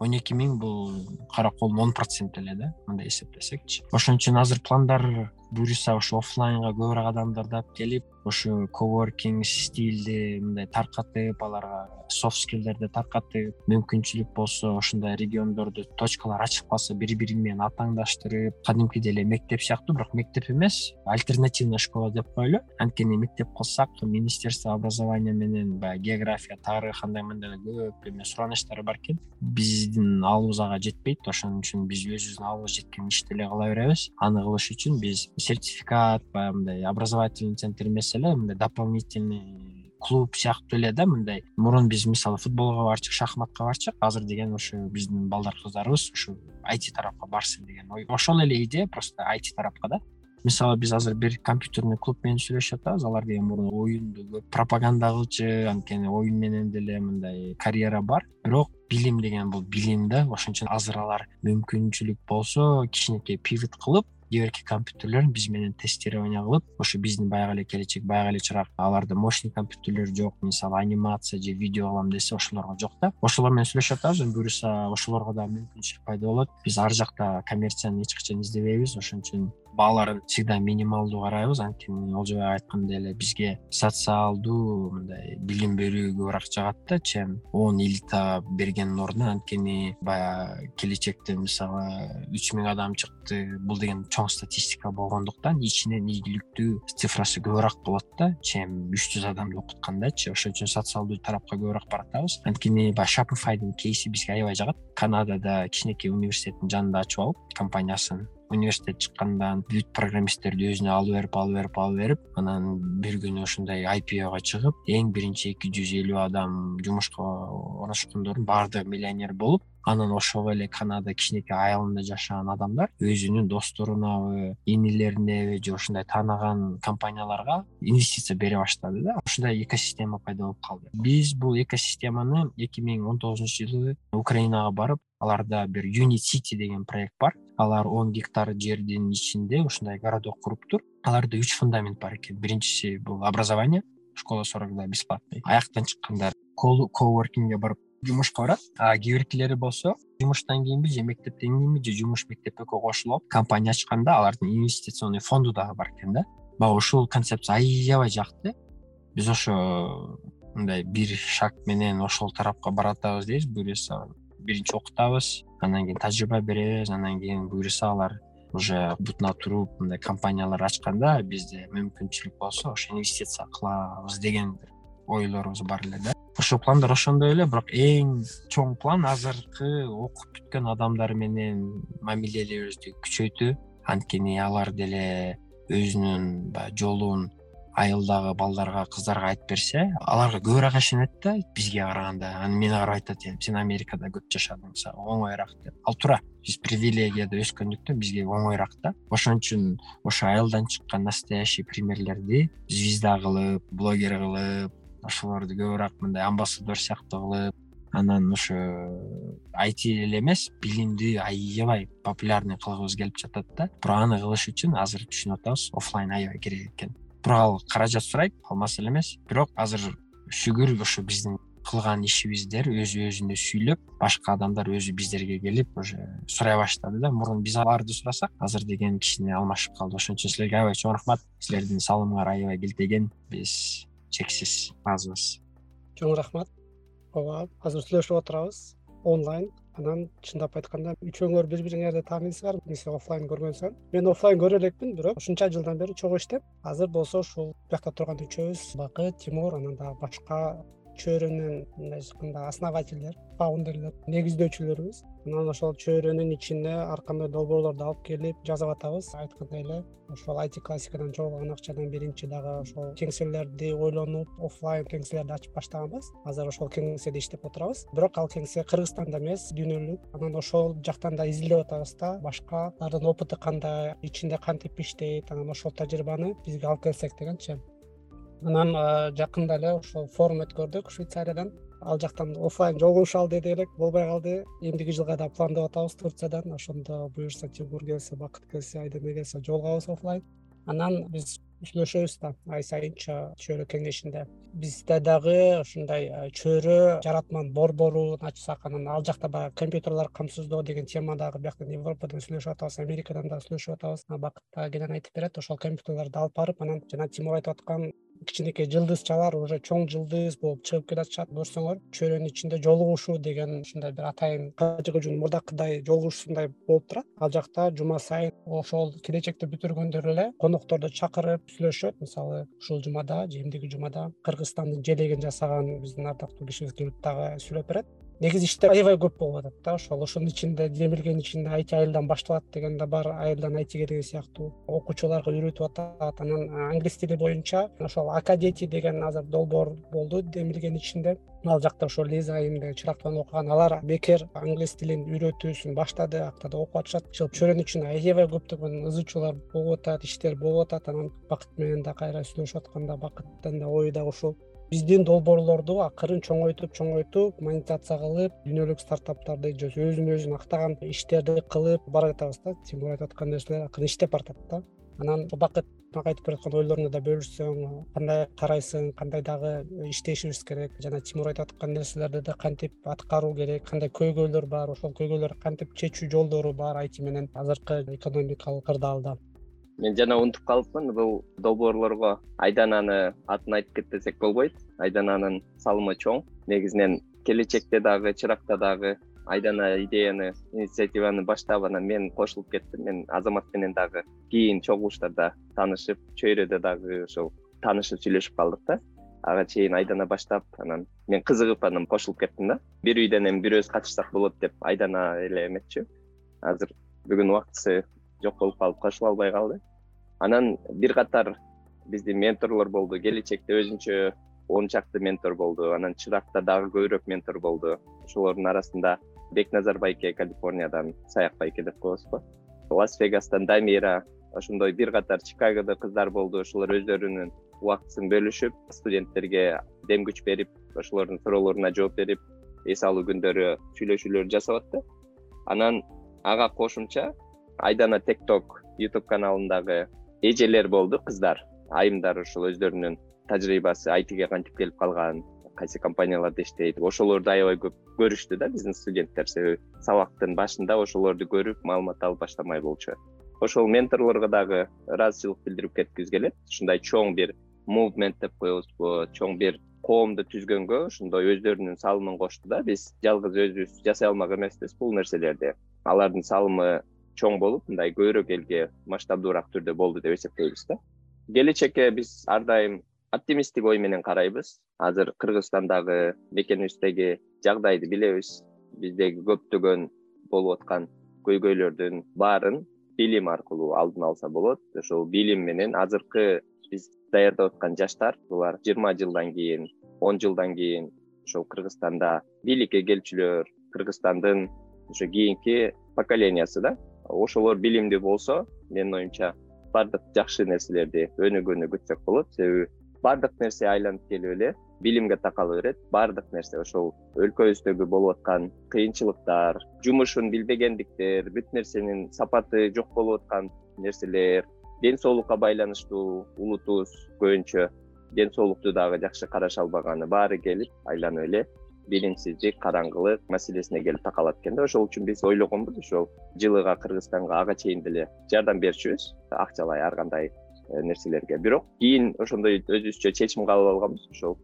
он эки миң бул караколдун он проценти эле да мындай эсептесекчи. Ошон үчүн азыр пландар буюрса ошо оффлайнга көбүрөөк адамдарды алып келип ошо коворкинг стилди мындай таркатып аларга софт скилдерди таркатып мүмкүнчүлүк болсо ушундай региондордо точкалар ачып калса бири бири менен атааңдаштырып кадимкидей эле мектеп сыяктуу бирок мектеп эмес альтернативная школа деп коелу. Анткени мектеп кылсак министерство образования менен баягы география тарых андай мындай көп эме суранычтары бар экен. Биздин алыбыз ага жетпейт ошон үчүн биз өзүбүздүн алыбыз жеткен ишти эле кыла беребиз. Аны кылыш үчүн биз сертификат баягы мындай образовательный центр эмес эле мындай дополнительный клуб сыяктуу эле да мындай. Мурун биз мисалы футболго барчык шахматка барчык. Азыр деген ошо биздин балдар кыздарыбыз ушу айти тарапка барсын деген ой. Ошол эле идея просто айти тарапка да. Мисалы биз азыр бир компьютерный клуб менен сүйлөшүп атабыз алар деген мурун оюнду көп пропаганда кылчу анткени оюн менен деле мындай карьера бар. Бирок билим деген бул билим да ошон үчүн азыр алар мүмкүнчүлүк болсо кичинекей пивот кылып кээ бирки компьютерлерин биз менен тестирование кылып ошо биздин баягы эле келечек баягы эле чырак аларда мощный компьютерлер жок мисалы анимация же видео кылам десе ошолорго жок да. Ошолор менен сүйлөшүп атабыз эми буюрса ошолорго дагы мүмкүнчүлүк пайда болот. Биз ар жакта коммерцияны эч качан издебейбиз ошон үчүн бааларын всегда минималдуу карайбыз. Анткени олжобай айткандай эле бизге социалдуу мындай билим берүү көбүрөөк жагат да чем он элита бергендин ордуна. Анткени баягы келечекте мисалы үч миң адам чыкты. Бул деген чоң статистика болгондуктан ичинен ийгиликтүү цифрасы көбүрөөк болот да. Чем үч жүз адамды окуткандачы. Ошон үчүн социалдуу тарапка көбүрөөк баратабыз. Анткени баягы шапифайдын кейси бизге аябай жагат. Канадада кичинекей университеттин жанында ачып алып компаниясын университет чыккандан бүт программисттерди өзүнө алып берип алып берип алып берип анан бир күнү ушундай ipo чыгып эң биринчи эки жүз элүү адам жумушка орношкондордун баардыгы миллионер болуп анан ошол эле канада кичинекей айылында жашаган адамдар өзүнүн досторунабы инилеринеби же ушундай тааныган компанияларга инвестиция бере баштады да. Ушундай экосистема пайда болуп калды. Биз бул экосистеманы эки миң он тогузунчу жылы украинага барып аларда бир юнит сити деген проект бар алар он гектар жердин ичинде ушундай городок куруптур аларда үч фундамент бар экен. Биринчиси бул образование школа сорок два бесплатный. Аяктан чыккандар коворкингге барып жумушка барат. А кээ биркилери болсо жумуштан кийинби же мектептен кийинби же жумуш мектеп экөө кошулуп компания ачканда алардын инвестиционный фонду дагы бар экен да. Мага ушул концепция аябай жакты. Биз ошо мындай бир шаг менен ошол тарапка баратабыз дейбиз. Буюрса биринчи окутабыз андан кийин тажрыйба беребиз. Андан кийин буюрса алар уже бутуна туруп мындай компаниялар ачканда бизде мүмкүнчүлүк болсо ошо инвестиция кылабыз деген бир ойлорубуз бар эле да. Ошол пландар ошондой эле бирок эң чоң план азыркы окуп бүткөн адамдар менен мамилелерибизди күчөйтүү. Анткени алар деле өзүнүн баягы жолун айылдагы балдарга кыздарга айтып берсе аларга көбүрөөк ишенет да бизге караганда. Анан мени карап айтат сен америкада көп жашадың сага оңоюраак деп. Ал туура биз привилегияда өскөндүктөн бизге оңоюраак да. Ошон үчүн ошо айылдан чыккан настоящий примерлерди звезда кылып блогер кылып ошолорду көбүрөөк мындай амбассадор сыяктуу кылып анан ошо айти эле эмес билимди аябай популярный кылгыбыз келип жатат да. Бирок аны кылыш үчүн азыр түшүнүп атабыз. Оффлайн аябай керек экен бирок каражат сурайт ал маселе эмес. Бирок азыр шүгүр ошо биздин кылган ишибиздер өзү өзүнө сүйлөп башка адамдар өзү биздерге келип уже сурай баштады да. Мурун биз аларды сурасак азыр деген кичине алмашып калды. Ошон үчүн силерге аябай чоң рахмат силердин салымыңар аябай келтеген биз чексиз ыраазыбыз чоң рахмат ооба азыр сүйлөшүп отурабыз онлайн анан чындап айтканда үчөөңөр бири бириңерди тааныйсыңар немесе оффлайн көргөнсүгөн мен оффлайн көрө элекмин бирок ушунча жылдан бери чогуу иштеп азыр болсо ушул биякта турган үчөөбүз бакыт тимур анан дагы башка чөйрөнүн мындайча айтканда основательдер фаундерлер негиздөөчүлөрүбүз. Анан ошол чөйрөнүн ичине ар кандай долбоорлорду алып келип жасап атабыз. Айткандай эле ошол айти классикадан чогулган акчадан биринчи дагы ошол кеңселерди ойлонуп оффлайн кеңселерди ачып баштаганбыз. Азыр ошол кеңседе иштеп отурабыз. Бирок ал кеңсе кыргызстанда эмес дүйнөлүк. Анан ошол жактан да изилдеп атабыз да башкалардын опыты кандай ичинде кантип иштейт анан ошол тажрыйбаны бизге алып келсек дегенчи анан жакында эле ошол форум өткөрдүк швейцариядан ал жактан оффлайн жолугушалы дедик элек болбой калды. Эмдиги жылга да пландап атабыз турциядан. Ошондо буюрса тимур келсе бакыт келсе айдана келсе жолугабыз оффлайн. Анан биз сүйлөшөбүз да ай сайынча чөйрө кеңешинде. Бизде дагы ушундай чөйрө жаратманын борборун ачсак анан ал жакта баягы компьютерлор камсыздоо деген тема дагы бияктан европадан сүйлөшүп атабыз америкадан дагы сүйлөшүп атабыз. Бакыт дагы кенен айтып берет ошол компьютерлорду алып барып анан жана тимур айтып аткан кичинекей жылдызчалар уже чоң жылдыз болуп чыгып келатышат көрсөңөр чөйрөнүн ичинде жолугушуу деген ушундай бир атайын кажы мурдакыдай жолугушуусундай болуп турат. Ал жакта жума сайын ошол келечекте бүтүргөндөр эле конокторду чакырып сүйлөшөт. Мисалы ушул жумада же эмдиги жумада кыргызстандын желегин жасаган биздин ардактуу кишибиз келип дагы сүйлөп берет негизи иштер аябай көп болуп атат да ошол ошонун ичинде демилгенин ичинде айти айылдан башталат деген да бар айылдан айтиге деген сыяктуу окуучуларга үйрөтүп атат. Анан англис тили боюнча ошол акадети деген азыр долбоор болду демилгенин ичинде. Ал жакта ошо лиза айымды чырактан окуган алар бекер англис тилин үйрөтүүсүн баштады актада окуп атышат. Ошол чөйрөнүн ичинде аябай көптөгөн ызычуулар болуп атат иштер болуп атат. Анан бакыт менен да кайра сүйлөшүп атканда бакыттын да ою дагы ушул биздин долбоорлорду акырын чоңойтуп чоңойтуп монетизация кылып дүйнөлүк стартаптарды же өзүн өзүн актаган иштерди кылып баратабыз да. Тимур айтып аткан нерселер акырын иштеп баратат да. Анан бакыт мага айтып бераткан ойлоруңду да бөлүшсөң кандай карайсың кандай дагы иштешибиз керек? Жана тимур айтып аткан нерселерди да кантип аткаруу керек? Кандай көйгөйлөр бар? Ошол көйгөйлөрдү кантип чечүү жолдору бар? Айти менен азыркы экономикалык кырдаалда мен жана унутуп калыпмын. Бул долбоорлорго айдананы атын айтып кетпесек болбойт. Айдананын салымы чоң. Негизинен келечекте дагы чыракта дагы айдана идеяны инициативаны баштап анан мен кошулуп кеттим. Мен азамат менен дагы кийин чогулуштарда таанышып чөйрөдө дагы ошол таанышып сүйлөшүп калдык да. Ага чейин айдана баштап анан мен кызыгып анан кошулуп кеттим да. Бир үйдөн эми бирөөбүз катышсак болот деп айдана эле эметчү. Азыр бүгүн убактысы жок болуп калып кошула албай калды анан бир катар биздин менторлор болду. Келечекте өзүнчө он чакты ментор болду. Анан чыракта дагы көбүрөөк ментор болду. Ошолордун арасында бекназар байке калифорниядан саяк байке деп коебузго лас вегастан дамира ошондой бир катар чикагодо кыздар болду. Ошолор өздөрүнүн убактысын бөлүшүп студенттерге дем күч берип ошолордун суроолоруна жооп берип эс алуу күндөрү сүйлөшүүлөр жасап атты. Анан ага кошумча айдана тек ток ютуб каналындагы эжелер болду кыздар. Айымдар ушул өздөрүнүн тажрыйбасы айтиге кантип келип калган кайсы компанияларда иштейт. Ошолорду аябай көп көрүштү да биздин студенттер. Себеби сабактын башында ошолорду көрүп маалымат алып баштамай болчу. Ошол менторлорго дагы ыраазычылык билдирип кеткибиз келет ушундай чоң бир мувмент деп коебузбу чоң бир коомду түзгөнгө ошондой өздөрүнүн салымын кошту да. Биз жалгыз өзүбүз жасай алмак эмеспиз бул нерселерди алардын салымы чоң болуп мындай көбүрөөк элге масштабдуураак түрдө болду деп эсептейбиз да. Келечекке биз ар дайым оптимисттик ой менен карайбыз. Азыр кыргызстандагы мекенибиздеги жагдайды билебиз. Биздеги көптөгөн болуп аткан көйгөйлөрдүн баарын билим аркылуу алдын алса болот. Ошол билим менен азыркы биз даярдап аткан жаштар булар жыйырма жылдан кийин он жылдан кийин ошол кыргызстанда бийликке келчүлөр. Кыргызстандын ошо кийинки поколениясы да ошолор билимдүү болсо менин оюмча баардык жакшы нерселерди өнүгүүнү күтсөк болот. Себеби баардык нерсе айланып келип эле билимге такала берет баардык нерсе ошол өлкөбүздөгү болуп аткан кыйынчылыктар жумушун билбегендиктер бүт нерсенин сапаты жок болуп аткан нерселер ден соолукка байланыштуу улутубуз көбүнчө ден соолукту дагы жакшы караша албаганы баары келип айланып эле билимсиздик караңгылык маселесине келип такалат экен да. Ошол үчүн биз ойлогонбуз ошол жылыга кыргызстанга ага чейин деле жардам берчүбүз. Акчалай ар кандай Э, нерселерге. Бирок кийин ошондой өзүбүзчө чечим кабыл алганбыз. Ошол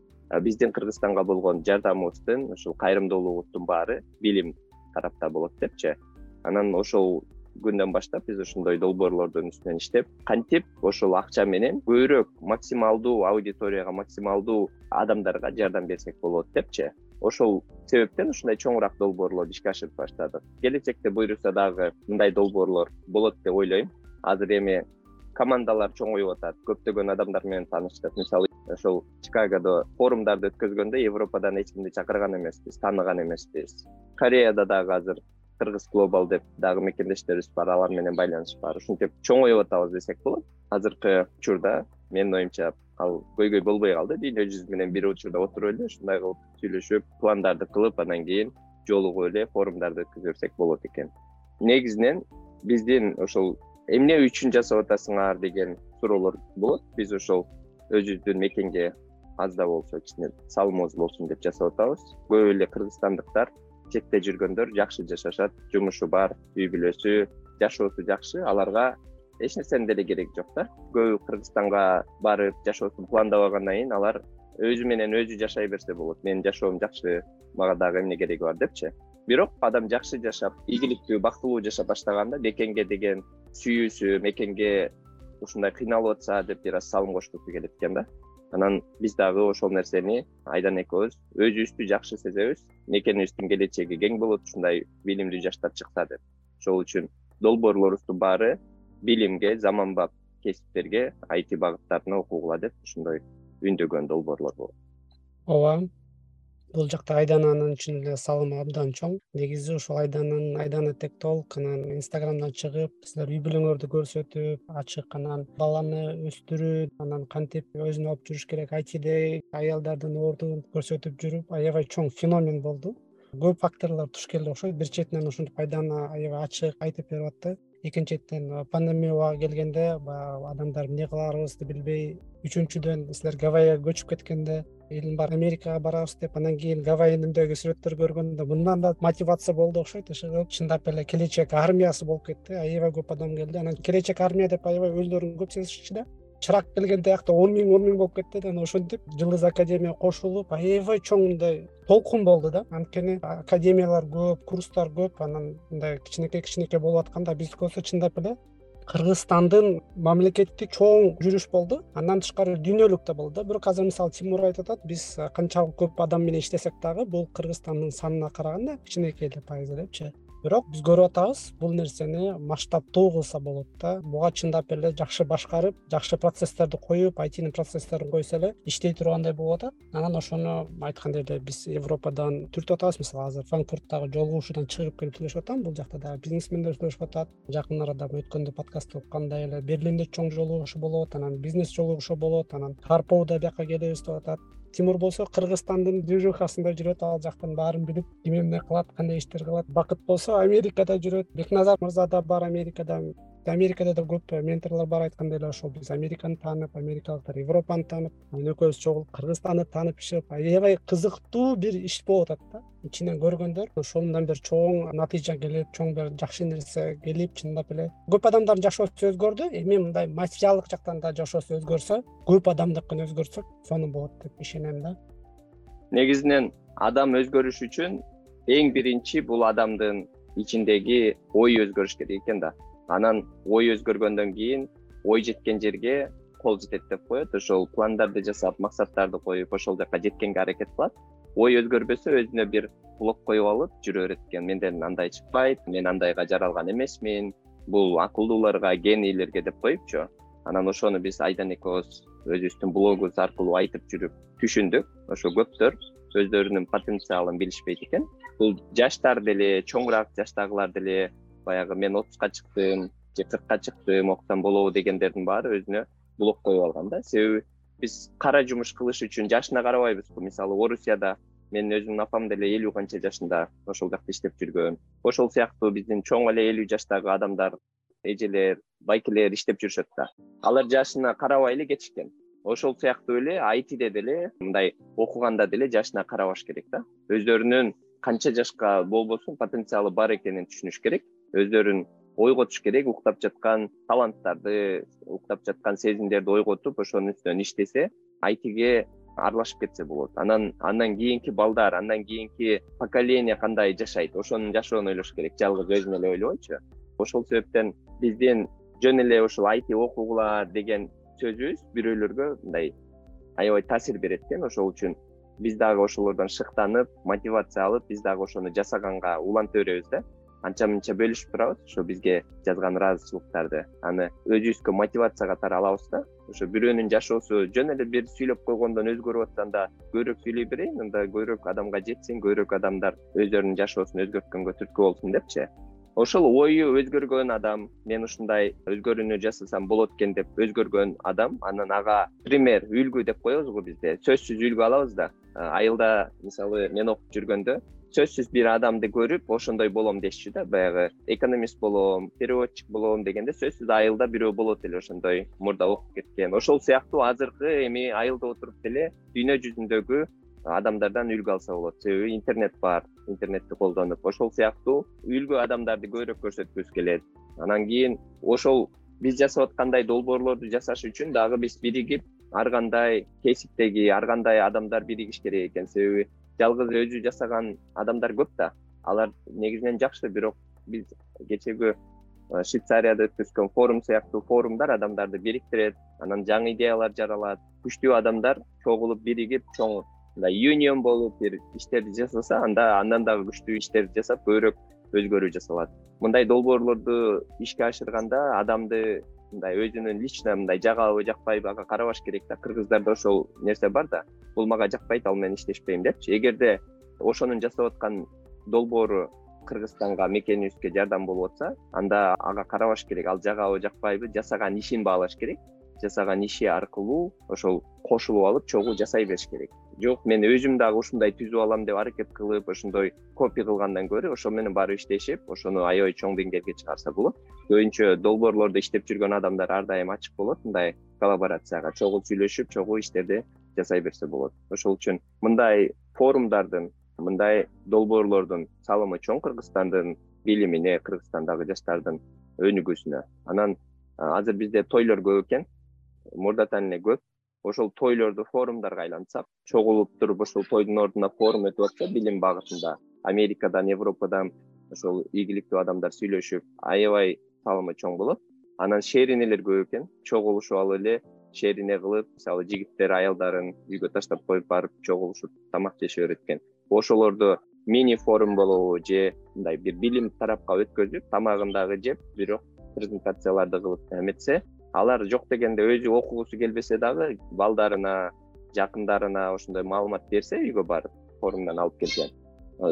биздин кыргызстанга болгон жардамыбыздын ушул кайрымдуулугубуздун баары билим тарапта болот депчи. Анан ошол күндөн баштап биз ошондой долбоорлордун үстүнөн иштеп кантип ошол акча менен көбүрөөк максималдуу аудиторияга максималдуу адамдарга жардам берсек болот депчи ошол себептен ушундай чоңураак долбоорлорду ишке ашырып баштадык. Келечекте буюрса дагы мындай долбоорлор болот деп ойлойм. Азыр эми командалар чоңоюп атат көптөгөн адамдар менен тааныштык мисалы ошол чикагодо форумдарды өткөзгөндө европадан эч кимди чакырган эмеспиз тааныган эмеспиз. Кореяда дагы азыр кыргыз глобал деп дагы мекендештерибиз бар алар менен байланыш бар. Ушинтип чоңоюп атабыз десек болот. Азыркы учурда менин оюмча ал көйгөй болбой калды. Дүйнө жүзү менен бир учурда отуруп эле ушундай кылып сүйлөшүп пландарды кылып анан кийин жолугуп эле форумдарды өткөзө болот экен. Негизинен биздин ошол эмне үчүн жасап атасыңар деген суроолор болот. Биз ошол өзүбүздүн мекенге аз да болсо кичине салымыбыз болсун деп жасап атабыз. Көп эле кыргызстандыктар четте жүргөндөр жакшы жашашат жумушу бар үй бүлөсү жашоосу жакшы. Аларга эч нерсенин деле кереги жок да. Көбү кыргызстанга барып жашоосун пландабагандан кийин алар өзү менен өзү жашай берсе болот. Менин жашоом жакшы мага дагы эмне кереги бар депчи. Бирок адам жакшы жашап ийгиликтүү бактылуу жашап баштаганда мекенге деген сүйүүсү мекенге ушундай кыйналып атса деп бир аз салым кошкусу келет экен да. Анан биз дагы ошол нерсени айдан экөөбүз өзүбүздү жакшы сезебиз мекенибиздин келечеги кең болот ушундай билимдүү жаштар чыкса деп. Ошол үчүн долбоорлорубуздун баары билимге заманбап кесиптерге айти багыттарына окугула деп ушундай үндөгөн долбоорлор болот. Ооба бул жакта айдананын чын эле салымы абдан чоң. Негизи ушул айдананын айдана тек толк анан инстаграмдан чыгып силер үй бүлөңөрдү көрсөтүп ачык анан баланы өстүрүү анан кантип өзүн алып жүрүш керек айтиде аялдардын ордун көрсөтүп жүрүп аябай чоң феномен болду. Көп факторлор туш келди окшойт. Бир четинен ушинтип айдана аябай ачык айтып берип атты экинчи четтен пандемия убагы келгенде баягы адамдар эмне кыларыбызды билбей үчүнчүдөн силер гавайяга көчүп кеткенде элим бар америкага барабыз деп анан кийин гавайддеги сүрөттөрдү көргөндө мындан да мотивация болду окшойт ошо чындап эле келечек армиясы болуп кетти аябай көп адам келди анан келечек армия деп аябай өздөрүн көп сезишчү да чырак келгенде тиякта он миң он миң болуп кетти да анан ошентип жылдыз академия кошулуп аябай чоң мындай толкун болду да. Анткени академиялар көп курстар көп анан мындай кичинекей кичинекей болуп атканда биздики болсо чындап эле кыргызстандын мамлекеттик чоң жүрүш болду. Андан тышкары дүйнөлүк да болду да. Бирок азыр мисалы тимур айтып атат биз канчалык көп адам менен иштесек дагы бул кыргызстандын санына караганда кичинекей эле пайызы депчи бирок биз көрүп атабыз бул нерсени масштабтуу кылса болот да. Буга чындап эле жакшы башкарып жакшы процесстерди коюп айтинин процесстерин койсо эле иштей тургандай болуп атат анан ошону айткандай эле биз европадан түртүп атабыз. Мисалы азыр франкфурттагы жолугушуудан чыгып келип сүйлөшүп атам. Бул жакта дагы бизнесмендер сүйлөшүп атат. Жакын арада өткөндө подкастты уккандай эле берлинде чоң жолугушуу болот анан бизнес жолугушуу болот анан карпоуда бияка келебиз деп атат тимур болсо кыргызстандын движухасында жүрөт ал жактын баарын билип ким эмне кылат кандай иштер кылат. Бакыт болсо америкада жүрөт. Бекназар мырза да бар америкада америкада да көп менторлор бар айткандай эле ошол биз американы таанып америкалыктар европаны таанып анан экөөбүз чогулуп кыргызстанды таанып чыгып аябай кызыктуу бир иш болуп атат да. Ичинен көргөндөр ошондон бир чоң натыйжа келип чоң бир жакшы нерсе келип чындап эле көп адамдардын жашоосу өзгөрдү. Эми мындай материалдык жактан да жашоосу өзгөрсө көп адамдыкын өзгөртсөк сонун болот деп ишенем да. Негизинен адам өзгөрүш үчүн эң биринчи бул адамдын ичиндеги ой өзгөрүш керек экен да анан ой өзгөргөндөн кийин ой жеткен жерге кол жетет деп коет. Ошол пландарды жасап максаттарды коюп ошол жака жеткенге аракет кылат. Ой өзгөрбөсө өзүнө бир блок коюп алып жүрө берет экен. Менден андай чыкпайт мен андайга жаралган эмесмин. Бул акылдууларга генийлерге деп коюпчу. Анан ошону биз айдан экөөбүз өзүбүздүн блогубуз аркылуу айтып жүрүп түшүндүк. Ошо көптөр өздөрүнүн потенциалын билишпейт экен. Бул жаштар деле чоңураак жаштагылар деле баягы мен отузга чыктым же кыркка чыктым окусам болобу дегендердин баары өзүнө блок коюп алган да. Себеби биз кара жумуш кылыш үчүн жашына карабайбыз го мисалы орусияда менин өзүмдүн апам деле элүү канча жашында ошол жакта иштеп жүргөн. Ошол сыяктуу биздин чоң эле элүү жаштагы адамдар эжелер байкелер иштеп жүрүшөт да. Алар жашына карабай эле кетишкен. Ошол сыяктуу эле айтиде деле мындай окуганда деле жашына карабаш керек да. Өздөрүнүн канча жашка болбосун потенциалы бар экенин түшүнүш керек өздөрүн ойготуш керек уктап жаткан таланттарды уктап жаткан сезимдерди ойготуп ошонун үстүнөн иштесе айтиге аралашып кетсе болот. Анан андан кийинки балдар андан кийинки поколение кандай жашайт ошонун жашоонун ойлош керек. Жалгыз өзүн эле ойлобойчу. Ошол себептен биздин жөн эле ушул айти окугула деген сөзүбүз бирөөлөргө мындай аябай таасир берет экен. Ошол үчүн биз дагы ошолордон шыктанып мотивация алып биз дагы ошону жасаганга уланта беребиз да анча мынча бөлүшүп турабыз. Ошо бизге жазган ыраазычылыктарды аны өзүбүзгө мотивация катары алабыз да. Ошо бирөөнүн жашоосу жөн эле бир сүйлөп койгондон өзгөрүп атса анда көбүрөөк сүйлөй берейин анда көбүрөөк адамга жетсин көбүрөөк адамдар өздөрүнүн жашоосун өзгөрткөнгө түрткү болсун депчи ошол ою өзгөргөн адам мен ушундай өзгөрүүнү жасасам болот экен деп өзгөргөн адам анан ага пример үлгү деп коебуз го бизде. Сөзсүз үлгү алабыз да. Айылда мисалы мен окуп жүргөндө сөзсүз бир адамды көрүп ошондой болом дешчү да. Баягы экономист болом переводчик болом дегенде сөзсүз айылда бирөө болот эле ошондой мурда окуп кеткен. Ошол сыяктуу азыркы эми айылда отуруп деле дүйнө жүзүндөгү адамдардан үлгү алса болот. Себеби интернет бар интернетти колдонуп ошол сыяктуу үлгү адамдарды көбүрөөк көрсөткүбүз келет. Анан кийин ошол биз жасап аткандай долбоорлорду жасаш үчүн дагы биз биригип ар кандай кесиптеги ар кандай адамдар биригиш керек экен. Себеби жалгыз өзү жасаган адамдар көп да. Алар негизинен жакшы бирок биз кечеги э, швейцарияда өткөзгөн форум сыяктуу форумдар адамдарды бириктирет. Анан жаңы идеялар жаралат. Күчтүү адамдар чогулуп биригип чоң мындай юнион болуп бир иштерди жасаса анда андан дагы күчтүү иштерди жасап көбүрөөк өзгөрүү жасалат. Мындай долбоорлорду ишке ашырганда адамды мындай өзүнүн лично мындай жагабы жакпайбы ага карабаш керек да кыргыздарда ошол нерсе бар да бул мага жакпайт ал менен иштешпейм депчи. Эгерде ошонун жасап аткан долбоору кыргызстанга мекенибизге жардам болуп атса анда ага карабаш керек ал жагабы жакпайбы жасаган ишин баалаш керек. Жасаган иши аркылуу ошол кошулуп алып чогуу жасай бериш керек жок мен өзүм дагы ушундай түзүп алам деп аракет кылып ошондой копия кылгандан көрө ошол менен барып иштешип ошону аябай чоң деңгээлге чыгарса болот. Көбүнчө долбоорлорду иштеп жүргөн адамдар ар дайым ачык болот мындай коллаборацияга чогуу сүйлөшүп чогуу иштерди жасай берсе болот. Ошол үчүн мындай форумдардын мындай долбоорлордун салымы чоң кыргызстандын билимине кыргызстандагы жаштардын өнүгүүсүнө. Анан азыр бизде тойлор көп экен мурдатан эле көп ошол тойлорду форумдарга айлантсак чогулуп туруп ошол тойдун ордуна форум өтүп атса билим багытында америкадан европадан ошол ийгиликтүү адамдар сүйлөшүп аябай салымы чоң болот. Анан шеринелер көп экен. Чогулушуп алып эле шерине кылып мисалы жигиттер аялдарын үйгө таштап коюп барып чогулушуп тамак жеше берет экен ошолорду мини форум болобу же мындай бир билим тарапка өткөзүп тамагын дагы жеп бирок презентацияларды кылып эметсе алар жок дегенде өзү окугусу келбесе дагы балдарына жакындарына ошондой маалымат берсе үйгө барып форумдан алып келген.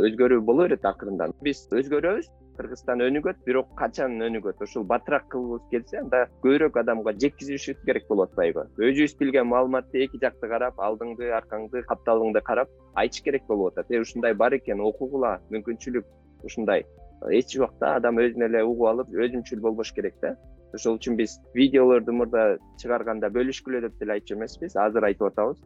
Өзгөрүү боло берет акырындан биз өзгөрөбүз кыргызстан өнүгөт бирок качан өнүгөт ушул батыраак кылгыбыз келсе анда көбүрөөк адамга жеткизишибиз керек болуп атпайбы өзүбүз билген маалыматты эки жакты карап алдыңды аркаңды капталыңды карап айтыш керек болуп атат. Э ушундай бар экен окугула мүмкүнчүлүк ушундай. Эч убакта адам өзүн эле угуп алып өзүнчүл болбош керек да ошол үчүн биз видеолорду мурда чыгарганда бөлүшкүлө деп деле айтчу эмеспиз. Азыр айтып атабыз.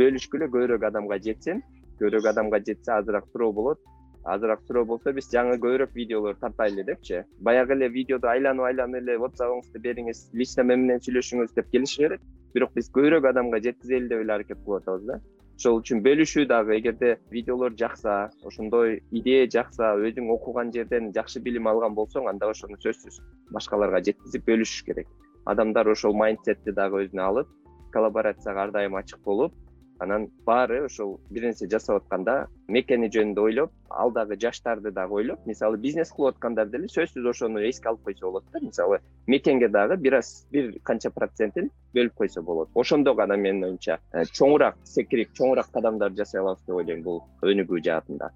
Бөлүшкүлө көбүрөөк адамга жетсин көбүрөөк адамга жетсе азыраак суроо болот. Азыраак суроо болсо биз жаңы көбүрөөк видеолор тартайлы депчи. Баягы эле видеодо айланып айланып эле ватсабыңызды бериңиз лично мен менен сүйлөшүңүз деп келишишет бирок биз көбүрөөк адамга жеткизели деп эле аракет кылып атабыз да ошол үчүн бөлүшүү дагы эгерде видеолор жакса ошондой идея жакса өзүң окуган жерден жакшы билим алган болсоң анда ошону сөзсүз башкаларга жеткизип бөлүшүш керек. Адамдар ошол майндсетти дагы өзүнө алып коллаборацияга ар дайым ачык болуп анан баары ошол бир нерсе жасап атканда мекени жөнүндө ойлоп алдагы жаштарды дагы ойлоп мисалы бизнес кылып аткандар деле сөзсүз ошону эске алып койсо болот да мисалы мекенге дагы бир аз бир канча процентин бөлүп койсо болот. Ошондо гана менин оюмча э, чоңураак секирип чоңураак кадамдарды жасай алабыз деп ойлойм бул өнүгүү жаатында.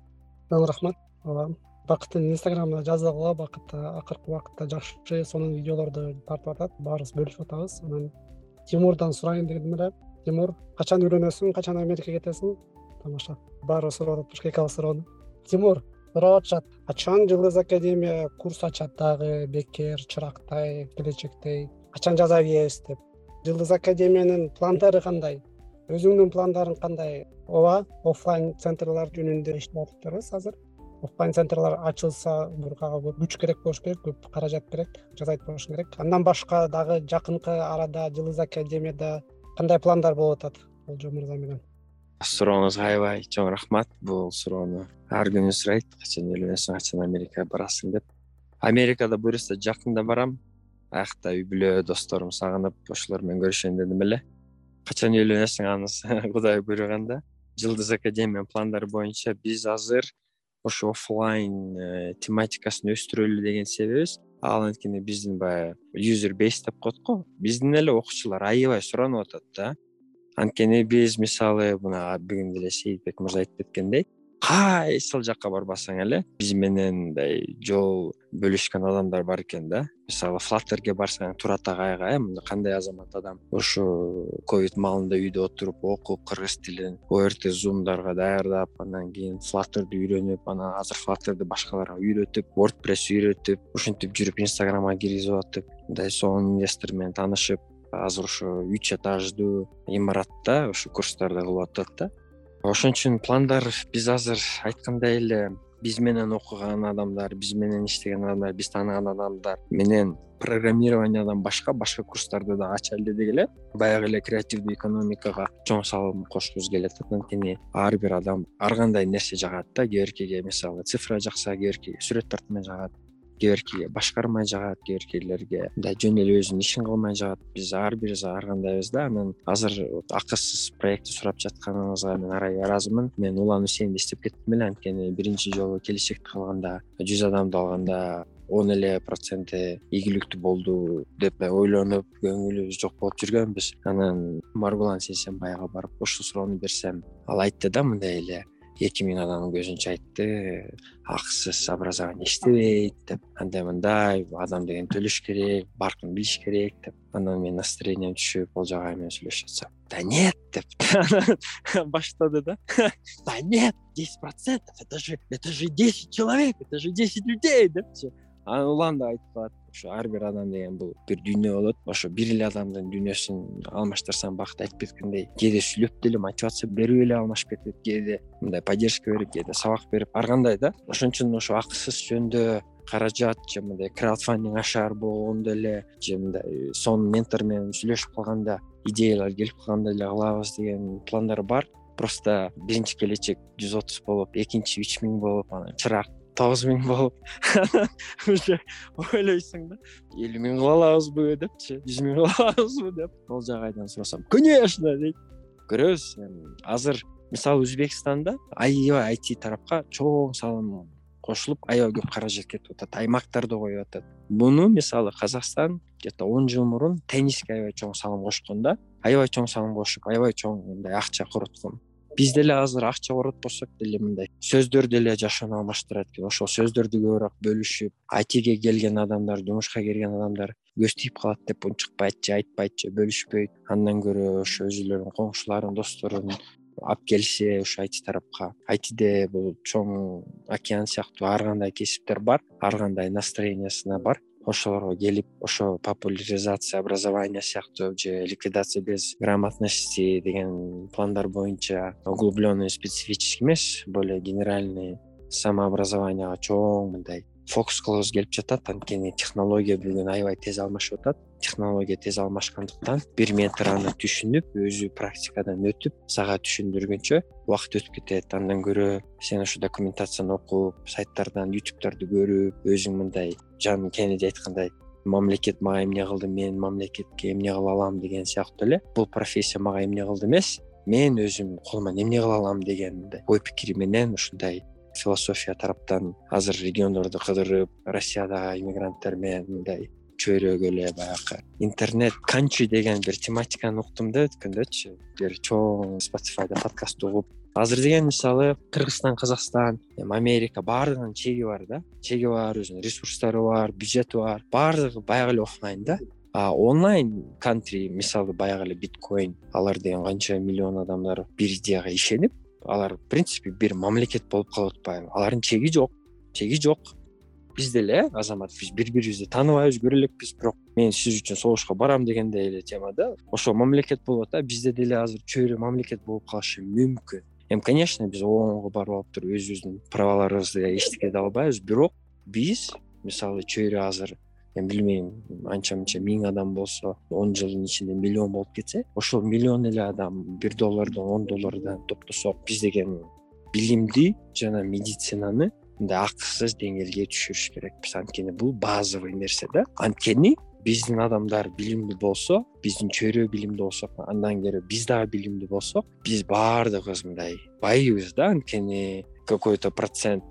Чоң рахмат. Ооба бакыттын инстаграмда жаздыгы бакыт акыркы убакытта жакшы сонун видеолорду тартып атат. Баарыбыз бөлүшүп атабыз. Анан тимурдан сурайын дегем эле тимур качан үйлөнөсүң качан америкага кетесиң? Тамаша. Баарыбы сурап атат экөөбүз сурабадым тимур сурап атышат. Качан жылдыз академия курс ачат дагы бекер чырактай келечектей. Качан жаза беребиз деп. Жылдыз академиянын пландары кандай? Өзүңдүн пландарың кандай? Ооба оффлайн центрлар жөнүндө иштеп атыптырбыз азыр. Оффлайн центрлар ачылса бургага көп күч керек болуш керек көп каражат керек жасайт болушуң керек. Андан башка дагы жакынкы арада жылдыз академияда кандай пландар болуп атат болжол мырза менен сурооңузга аябай чоң рахмат. Бул суроону ар күнү сурайт. Качан үйлөнөсүң качан америкага барасың деп. Америкада буюрса жакында барам. Аякта үй бүлө досторум сагынып ошолор менен көрүшөйүн дедим эле. Качан үйлөнөсүң анысы кудай буйруганда. Жылдыз академиянын пландары боюнча биз азыр ошо оффлайн э, тематикасын өстүрөлү деген себебибиз ал анткени биздин баягы юзер бейс деп коет го. Биздин эле окуучулар аябай суранып атат да. Анткени биз мисалы мына бүгүн деле сейитбек мырза айтып кеткендей кайсыл жакка барбасаң эле биз менен мындай жол бөлүшкөн адамдар бар экен да. Мисалы флаттерге барсаң турат агайга э кандай азамат адам? Ушу ковид маалында үйдө отуруп окуп кыргыз тилин орт зумдарга даярдап анан кийин флаттерди үйрөнүп анан азыр флаттерди башкаларга үйрөтүп wordpress үйрөтүп ушинтип жүрүп инстаграмга киргизип атып мындай сонун инвестор менен таанышып азыр ушу үч этаждуу имаратта ушу курстарды кылып атат да ошон үчүн пландар биз азыр айткандай эле биз менен окуган адамдар биз менен иштеген адамдар биз тааныган адамдар менен программированиядан башка башка курстарды дагы ачайлы дедик эле баягы эле креативдүү экономикага чоң салым кошкубуз атат анткени ар бир адам ар кандай нерсе жагат да кээ биркиге мисалы цифра жакса кээ биркиге сүрөт тартмай жагат кээ биркиге башкармай жагат кээ биркилерге мындай жөн эле өзүнүн ишин кылмай жагат. Биз ар бирибиз ар кандайбыз да. Анан азыр акысыз проектти сурап жатканыңызга мен аябай ыраазымын мен улан усейинди издеп кеттим эле. Анткени биринчи жолу келечекти кылганда жүз адамды алганда он эле проценти ийгиликтүү болду деп ойлонуп көңүлүбүз жок болуп жүргөнбүз. Анан маргулан сейсенбайга барып ушул суроону берсем ал айтты да мындай эле эки миң адамдын көзүнчө айтты акысыз образование иштебейт деп. Андай мындай адам деген төлөш керек баркын билиш керек деп. Анан менин настроением түшүп олжо агай менен сүйлөшүп атсам да нет деп. Баштады да. Да нет десять процентов это же это же десять человек это же десять людей депчи улан да айтып калат. Ошо ар бир адам деген бул бир дүйнө болот. Ошо бир эле адамдын дүйнөсүн алмаштырсаң бакыт айтып кеткендей кээде сүйлөп деле мотивация берип эле алмашып кетет кээде мындай поддержка берип кээде сабак берип. Ар кандай да. Ошон үчүн ошо акысыз жөндө каражат же мындай краудфандинг ашаар болгондо эле же мындай сонун ментор менен сүйлөшүп калганда идеялар келип калганда эле кылабыз деген пландар бар. Просто биринчи келечек жүз отуз болуп экинчи үч миң болуп анан чырак тогуз миң болуп. Уже ойлойсуң да. Элүү миң кыла алабызбы депчи жүз миң кыла алабызбы деп. Олжо агайдан сурасам. Конечно дейт. Көрөбүз эми азыр мисалы өзбекстанда аябай айти тарапка чоң салым кошулуп аябай көп каражат кетип атат аймактарды коюп атат. Муну мисалы казакстан где то он жыл мурун тенниске аябай чоң салым кошкон да. Аябай чоң салым кошуп аябай чоң мындай акча короткон биз деле азыр акча коротпосок деле мындай сөздөр деле жашоону алмаштырат экен ошол сөздөрдү көбүрөөк бөлүшүп айтиге келген адамдар жумушка кирген адамдар көз тийип калат деп унчукпайт же айтпайт же бөлүшпөйт. Андан көрө ошо өзүлөрүнүн коңшуларын досторун алып келсе ушу айти тарапка айтиде бул чоң океан сыяктуу ар кандай кесиптер бар ар кандай настроениясына бар ошолорго келип ошо популяризация образования сыяктуу же ликвидация без грамотности деген пландар боюнча углубленный специфический эмес. Более генеральный самообразованияга чоң мындай фокус кылгыбыз келип жатат. Анткени технология бүгүн аябай тез алмашып атат. Технология тез алмашкандыктан бир метр аны түшүнүп өзү практикадан өтүп сага түшүндүргөнчө убакыт өтүп кетет. Андан көрө сен ушу документацияны окуп сайттардан ютубтарды көрүп өзүң мындай жан кенеди айткандай мамлекет мага эмне кылды мен мамлекетке эмне кыла алам? деген сыяктуу эле бул профессия мага эмне кылды эмес мен өзүм колуман эмне кыла алам? деген мындай ой пикири менен ушундай философия тараптан азыр региондорду кыдырып россиядагы иммигранттар менен мындай чөйрөгө эле баягы интернет канчи деген бир тематиканы уктум да өткөндөчү бир чоң спotifyда подкаст угуп азыр деген мисалы кыргызстан казакстан эми америка баардыгынын чеги бар да. Чеги бар өзүнүн ресурстары бар бюджети бар. Баардыгы баягы эле оффлайн да. А онлайн кантри мисалы баягы эле биткоин алар деген канча миллион адамдар бир идеяга ишенип алар в принципе бир мамлекет болуп калып атпайбы. Алардын чеги жок чеги жок. Биз деле э азамат биз бири бирибизди тааныбайбыз көрө элекпиз бирок мен сиз үчүн согушка барам дегендей эле тема да. Ошол мамлекет болуп атат. Бизде деле азыр чөйрө мамлекет болуп калышы мүмкүн. Эми конечно биз оонго барып алып туруп өзүбүздүн праваларыбызды эчтеке эе албайбыз. Бирок биз мисалы чөйрө азыр билбейм анча мынча миң адам болсо он жылдын ичинде миллион болуп кетсе ошол миллион эле адам бир доллардан он доллардан топтосок биз деген билимди жана медицинаны мындай акысыз деңгээлге түшүрүш керекпиз. Анткени бул базовый нерсе да. Анткени биздин адамдар билимдүү болсо биздин чөйрө билимдүү болсо андан кери биз дагы билимдүү болсок биз баардыгыбыз мындай байыбыз да. Анткени какой то процент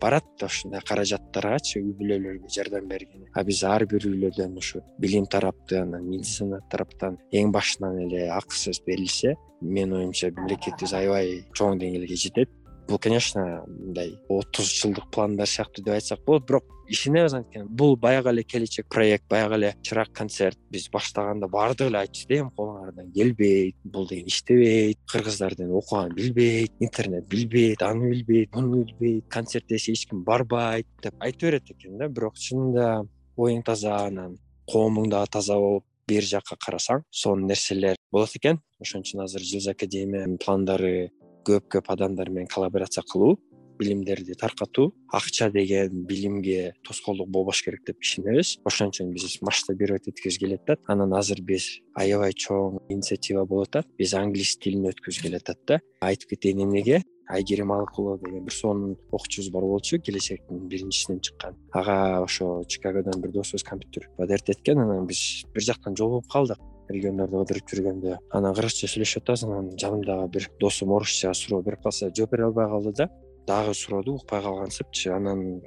Барат ушундай каражаттаргачы үй бүлөлөргө жардам бергени. А биз ар бир үйлөрдөн ушу билим тараптан медицина тараптан эң башынан эле акысыз берилсе менин оюмча мамлекетибиз аябай чоң деңгээлге жетет бул конечно мындай отуз жылдык пландар сыяктуу деп айтсак болот бирок ишенебиз анткени бул баягы эле келечек проект баягы эле чырак концерт биз баштаганда баардыгы эле айтчу да эми колуңардан. Келбейт бул деген иштебейт кыргыздар деген окуган билбейт интернет билбейт аны билбейт муну билбейт концерт десе эч ким барбайт деп айта берет экен да. Бирок чынында оюң таза анан коомуң дагы таза болуп бери жакка карасаң сонун нерселер болот экен. Ошон үчүн азыр жылз академиянын пландары көп көп адамдар менен коллаборация кылуу билимдерди таркатуу акча деген билимге тоскоолдук болбош керек деп ишенебиз. Ошон үчүн биз масштабировать эткибиз келип атат анан азыр биз аябай чоң инициатива болуп атат биз англис тилин өткүзгүз келип атат да. Айтып кетейин эмнеге? Айгерим алыкулова деген бир сонун окуучубуз бар болчу келечектин биринчисинен чыккан. Ага ошо чикагодон бир досубуз компьютер подарить эткен. Анан биз бир жактан жолугуп калдык региондордо кыдырып жүргөндө анан кыргызча сүйлөшүп атабыз анан жанымдагы бир досум орусча суроо берип калса жооп бере албай калды да дагы сурооду укпай калгансыпчы анан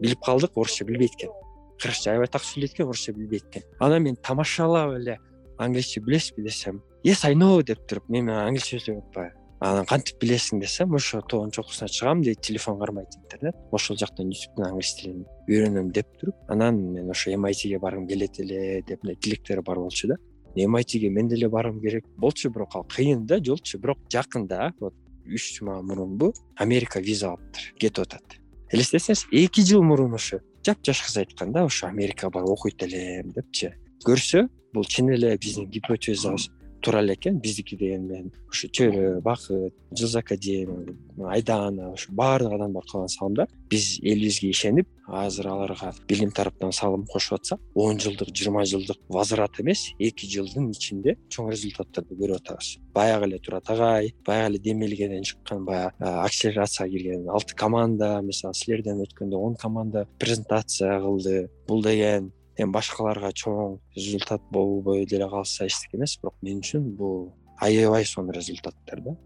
билип калдык орусча билбейт экен. Кыргызча аябай так сүйлөйт экен орусча билбейт экен. Анан мен тамашалап эле англисче билесизби десем yes i know деп туруп мен менен англисче сүйлөп атпайбы? Анан кантип билесиң десем ошо тоонун чокусуна чыгам дейт телефон кармайт интернет ошол жактан ютубтан англис тилин үйрөнөм деп туруп анан мен ошо эмайтиге баргым келет эле деп мындай тилектери бар болчу да эмайтиге мен деле баргым керек. Болчу бирок ал кыйын да жолчу. Бирок жакында вот үч жума мурунбу америка виза алыптыр кетип атат элестетсеңиз эки жыл мурун ушу жапжаш кыз айткан да ошо америкага барып окуйт элем депчи. Көрсө бул чын эле биздин гипотезабыз туура эле экен биздики деген мен ушу чөйрө бакыт жылз академия айдана ушу баардык адамдар кылган салымдар биз элибизге ишенип азыр аларга билим тараптан салым кошуп атсак он жылдык жыйырма жылдык возврат эмес эки жылдын ичинде чоң результаттарды көрүп атабыз. Баягы эле турат агай баягы эле демелгеден чыккан баягы акселерацияга кирген алты команда мисалы силерден өткөндө он команда презентация кылды. Бул деген эми башкаларга чоң результат болбой деле калса эчтеке эмес бирок мен үчүн бул аябай сонун результаттар да.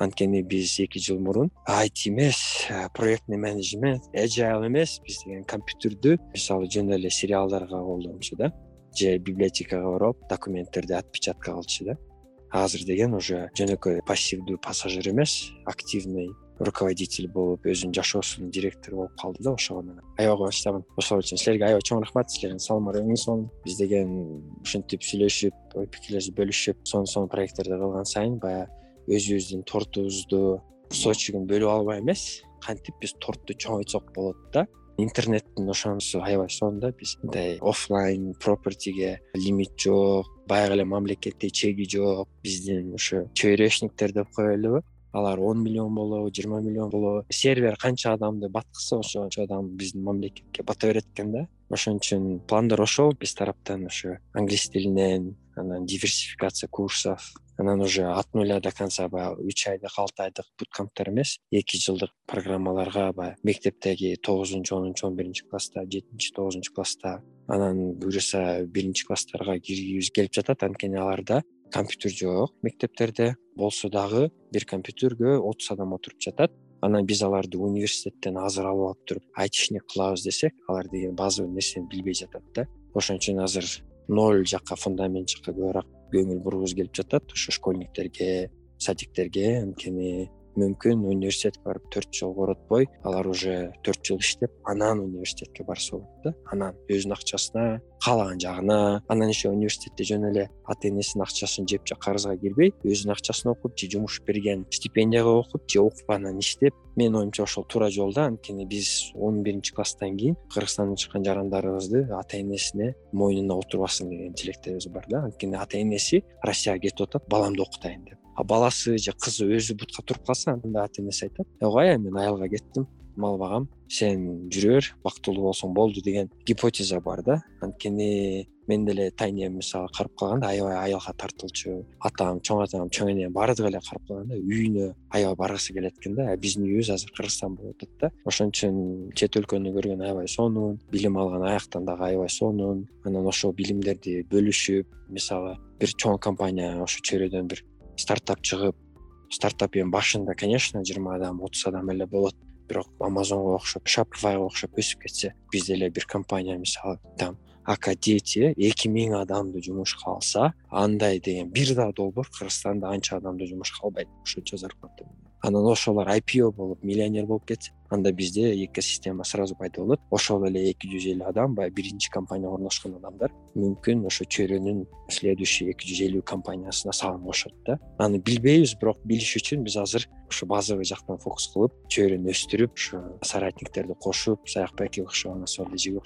Анткени биз эки жыл мурун айти эмес проектный менеджмент эжайл эмес биз деген компьютердү мисалы жөн эле сериалдарга колдончу да же библиотекага барып документтерди отпечатка кылчу да. Азыр деген уже жөнөкөй пассивдүү пассажир эмес активный руководитель болуп өзүнүн жашоосунун директору болуп калды да ошого мен аябай кубанычтамын ошол үчүн силерге аябай чоң рахмат силердин салымыңар эң сонун биз деген ушинтип сүйлөшүп ой пикирлерибизди бөлүшүп сонун сонун проекттерди кылган сайын баягы өзүбүздүн тортубузду кусочогун бөлүп албай эмес кантип биз тортду чоңойтсок болот да. Интернеттин ошонусу аябай сонун да биз мындай оффлайн пропертиге лимит жок баягы эле мамлекетте чеги жок биздин ушу чөйрөшниктер деп коелубу алар он миллион болобу жыйырма миллион болобу сервер канча адамды баткызса ошончо адам биздин мамлекетке бата берет экен да? Ошон үчүн пландар ошол. Биз тараптан ошо англис тилинен анан диверсификация курсов анан уже от нуля до конца баягы үч айдык алты айдык буткамптар эмес. Эки жылдык программаларга баягы мектептеги тогузунчу онунчу он биринчи класста жетинчи тогузунчу класста анан буюрса биринчи класстарга киргизгибиз келип жатат. Анткени аларда компьютер жок мектептерде болсо дагы бир компьютерге отуз адам отуруп жатат. Анан биз аларды университеттен азыр алып алып туруп айтишник кылабыз десек алар деген базовый нерсени билбей жатат да. Ошон үчүн азыр ноль жакка фундамент жакка көбүрөөк көңүл бургубуз келип жатат. Ошо школьниктерге садиктерге анткени мүмкүн университетке барып төрт жыл коротпой алар уже төрт жыл иштеп анан университетке барса болот да. Анан өзүнүн акчасына каалаган жагына анан еще университетте жөн эле ата энесинин акчасын жеп же карызга кирбей өзүнүн акчасына окуп же жумуш берген стипендияга окуп же окупканынан иштеп менин оюмча ошол туура жол да анткени биз он биринчи класстан кийин кыргызстандан чыккан жарандарыбызды ата энесине мойнуна отурбасын деген тилектерибиз бар да. Анткени ата энеси россияга кетип атат баламды окутайын деп баласы же кызы өзү бутка туруп калса анда ата энеси айтат ой мен аялга кеттим мал багам сен жүрө бер бактылуу болсоң болду деген гипотеза бар да. Анткени мен деле тайнем мисалы карап калганда аябай аялга тартуучу атам чоң атам чоң энем баардыгы эле карап калганда үйүнө аябай баргысы келет экен да биздин үйүбүз азыр кыргызстан болуп атат да. Ошон үчүн чет өлкөнү көргөн аябай сонун билим алган аяктан дагы аябай сонун. Анан ошол билимдерди бөлүшүп мисалы бир чоң компания ошо чөйрөдөн бир стартап чыгып стартап эми башында конечно жыйырма адам отуз адам эле болот. Бирок амазонго окшоп шапрфайга окшоп өсүп кетсе биз деле бир компания мисалы там ака дети э эки миң адамды жумушка алса андай деген бир да долбоор кыргызстанда анча адамды жумушка албайт ошончо зарплата анан ошолор ipo болуп миллионер болуп кетсе анда бизде экосистема сразу пайда болот. Ошол эле эки жүз элүү адам баягы биринчи компанияга орношкон адамдар мүмкүн ошо чөйрөнүн следующий эки жүз элүү компаниясына салым кошот да. Аны билбейбиз бирок билиш үчүн биз азыр ушу базовый жактан фокус кылып чөйрөнү өстүрүп ушу соратниктерди кошуп саякбекке окшогон асыл эжеге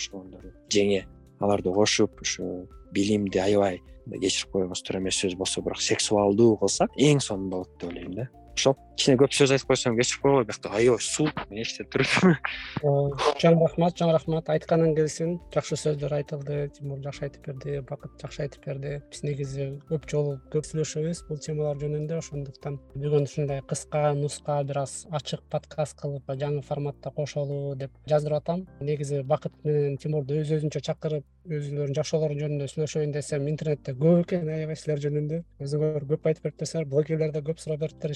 жеңе аларды кошуп ушу билимди аябай кечирип койгонубуз туура эмес сөз болсо бирок сексуалдуу кылсак эң сонун болот деп ойлойм да ошол кичине көп сөз айтып койсом кечирип койгула биякта аябай суук мен эчитип турупмун чоң рахмат чоң рахмат айтканың келсин жакшы сөздөр айтылды тимур жакшы айтып берди бакыт жакшы айтып берди. Биз негизи көп жолу көп сүйлөшөбүз бул темалар жөнүндө ошондуктан бүгүн ушундай кыска нуска бир аз ачык подкаст кылып жаңы форматта кошолу деп жаздырып атам. Негизи бакыт менен тимурду өз өзүнчө чакырып өзүлөрүнүн жакшылыгы жөнүндө сүйлөшөйүн десем интернетте көп экен аябай силер жөнүндө. Өзүңөр көп айтып бериптирсиңер блогерлер да көп сурап бериптир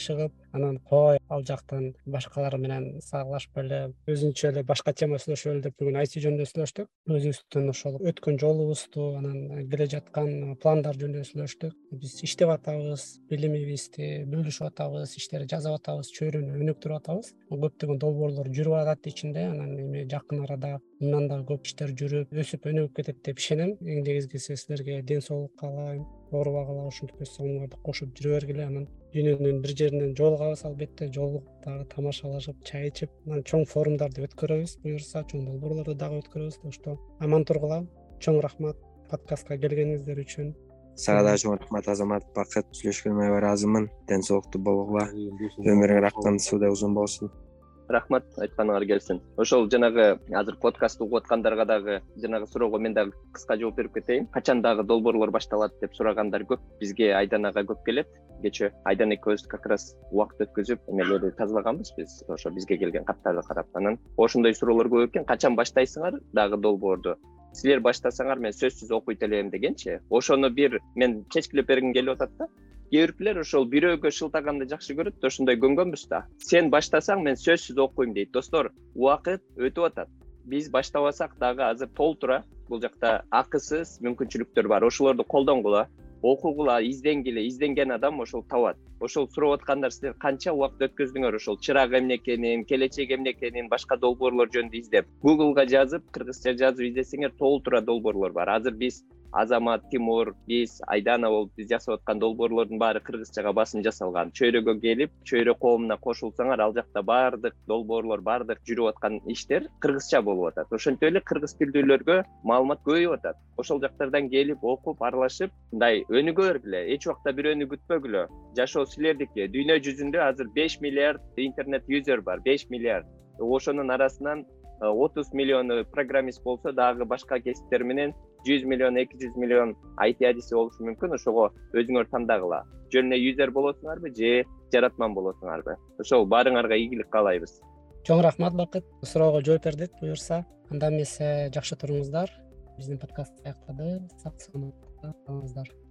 анан кой ал жактан башкалар менен саалашып эле өзүнчө эле башка тема сүйлөшөлү деп бүгүн айти жөнүндө сүйлөштүк. Өзүбүздүн ошол өткөн жолубузду анан келе жаткан пландар жөнүндө сүйлөштүк. Биз иштеп атабыз билимибизди бөлүшүп атабыз иштерди жасап атабыз чөйрөнү өнүктүрүп атабыз. Көптөгөн долбоорлор жүрүп атат ичинде анан эми жакын арада мындан дагы көп иштер жүрүп өсүп өнүгүп кетет деп ишенем. Эң негизгиси силерге ден соолук каалайм оорубагыла ушинтип өз салымыңарды кошуп жүрө бергиле анан дүйнөнүн бир жеринен жолугабыз албетте жолугуп дагы тамашалашып чай ичип анан чоң форумдарды өткөрөбүз буюрса чоң долбоорлорду дагы өткөрөбүз так что аман тургула. Чоң рахмат подкастка келгениңиздер үчүн. Сага дагы чоң рахмат азамат бакыт сүйлөшкөнүмө аябай ыраазымын ден соолуктуу болгула өмүрүң аккан суудай узун болсун рахмат айтканыңар келсин ошол жанагы азыр подкастты угуп аткандарга дагы жанагы суроого мен дагы кыска жооп берип кетейин. Качан дагы долбоорлор башталат деп сурагандар көп бизге айдан ага көп келет. Кечээ айдан экөөбүз как раз убакыт өткөзүп эмелерди тазалаганбыз биз. Ошо бизге келген каттарды карап. Анан ошондой суроолор көп экен качан баштайсыңар дагы долбоорду? Силер баштасаңар мен сөзсүз окуйт элем дегенчи ошону бир мен чечкилеп бергим келип атат да кээ биркилер ошол бирөөгө шылтаганды жакшы көрөт ошондой көнгөнбүз да. Сен баштасаң мен сөзсүз окуйм дейт. Достор убакыт өтүп атат. Биз баштабасак дагы азыр толтура бул жакта акысыз мүмкүнчүлүктөр бар. Ошолорду колдонгула окугула изденгиле изденген адам ошол табат. Ошол сурап аткандар силер канча убакыт өткөздүңөр ошол чырак эмне экенин келечек эмне экенин башка долбоорлор жөнүндө издеп. Гуглга жазып кыргызча жазып издесеңер толтура долбоорлор бар. Азыр биз азамат тимур биз айдана болуп биз жасап аткан долбоорлордун баары кыргызчага басым жасалган. Чөйрөгө келип чөйрө коомуна кошулсаңар ал жакта баардык долбоорлор баардык жүрүп аткан иштер кыргызча болуп атат. Ошентип эле кыргыз тилдүүлөргө маалымат көбөйүп атат. Ошол жактардан келип окуп аралашып мындай өнүгө бергиле эч убакта бирөөнү күтпөгүлө жашоо силердики дүйнө жүзүндө азыр беш миллиард интернет юзер бар беш миллиард. Ошонун арасынан отуз миллиону программист болсо дагы башка кесиптер менен жүз миллион эки жүз миллион айти адиси болушу мүмкүн. Ошого өзүңөр тандагыла. Жөн эле юзер болосуңарбы же жаратман болосуңарбы? Ошол баарыңарга игилик каалайбыз. Чоң рахмат бакыт. Суроого жооп бердик буюрса. Анда эмесе жакшы туруңуздар. Биздин подкаст аяктады. Сак саламатта калыңыздар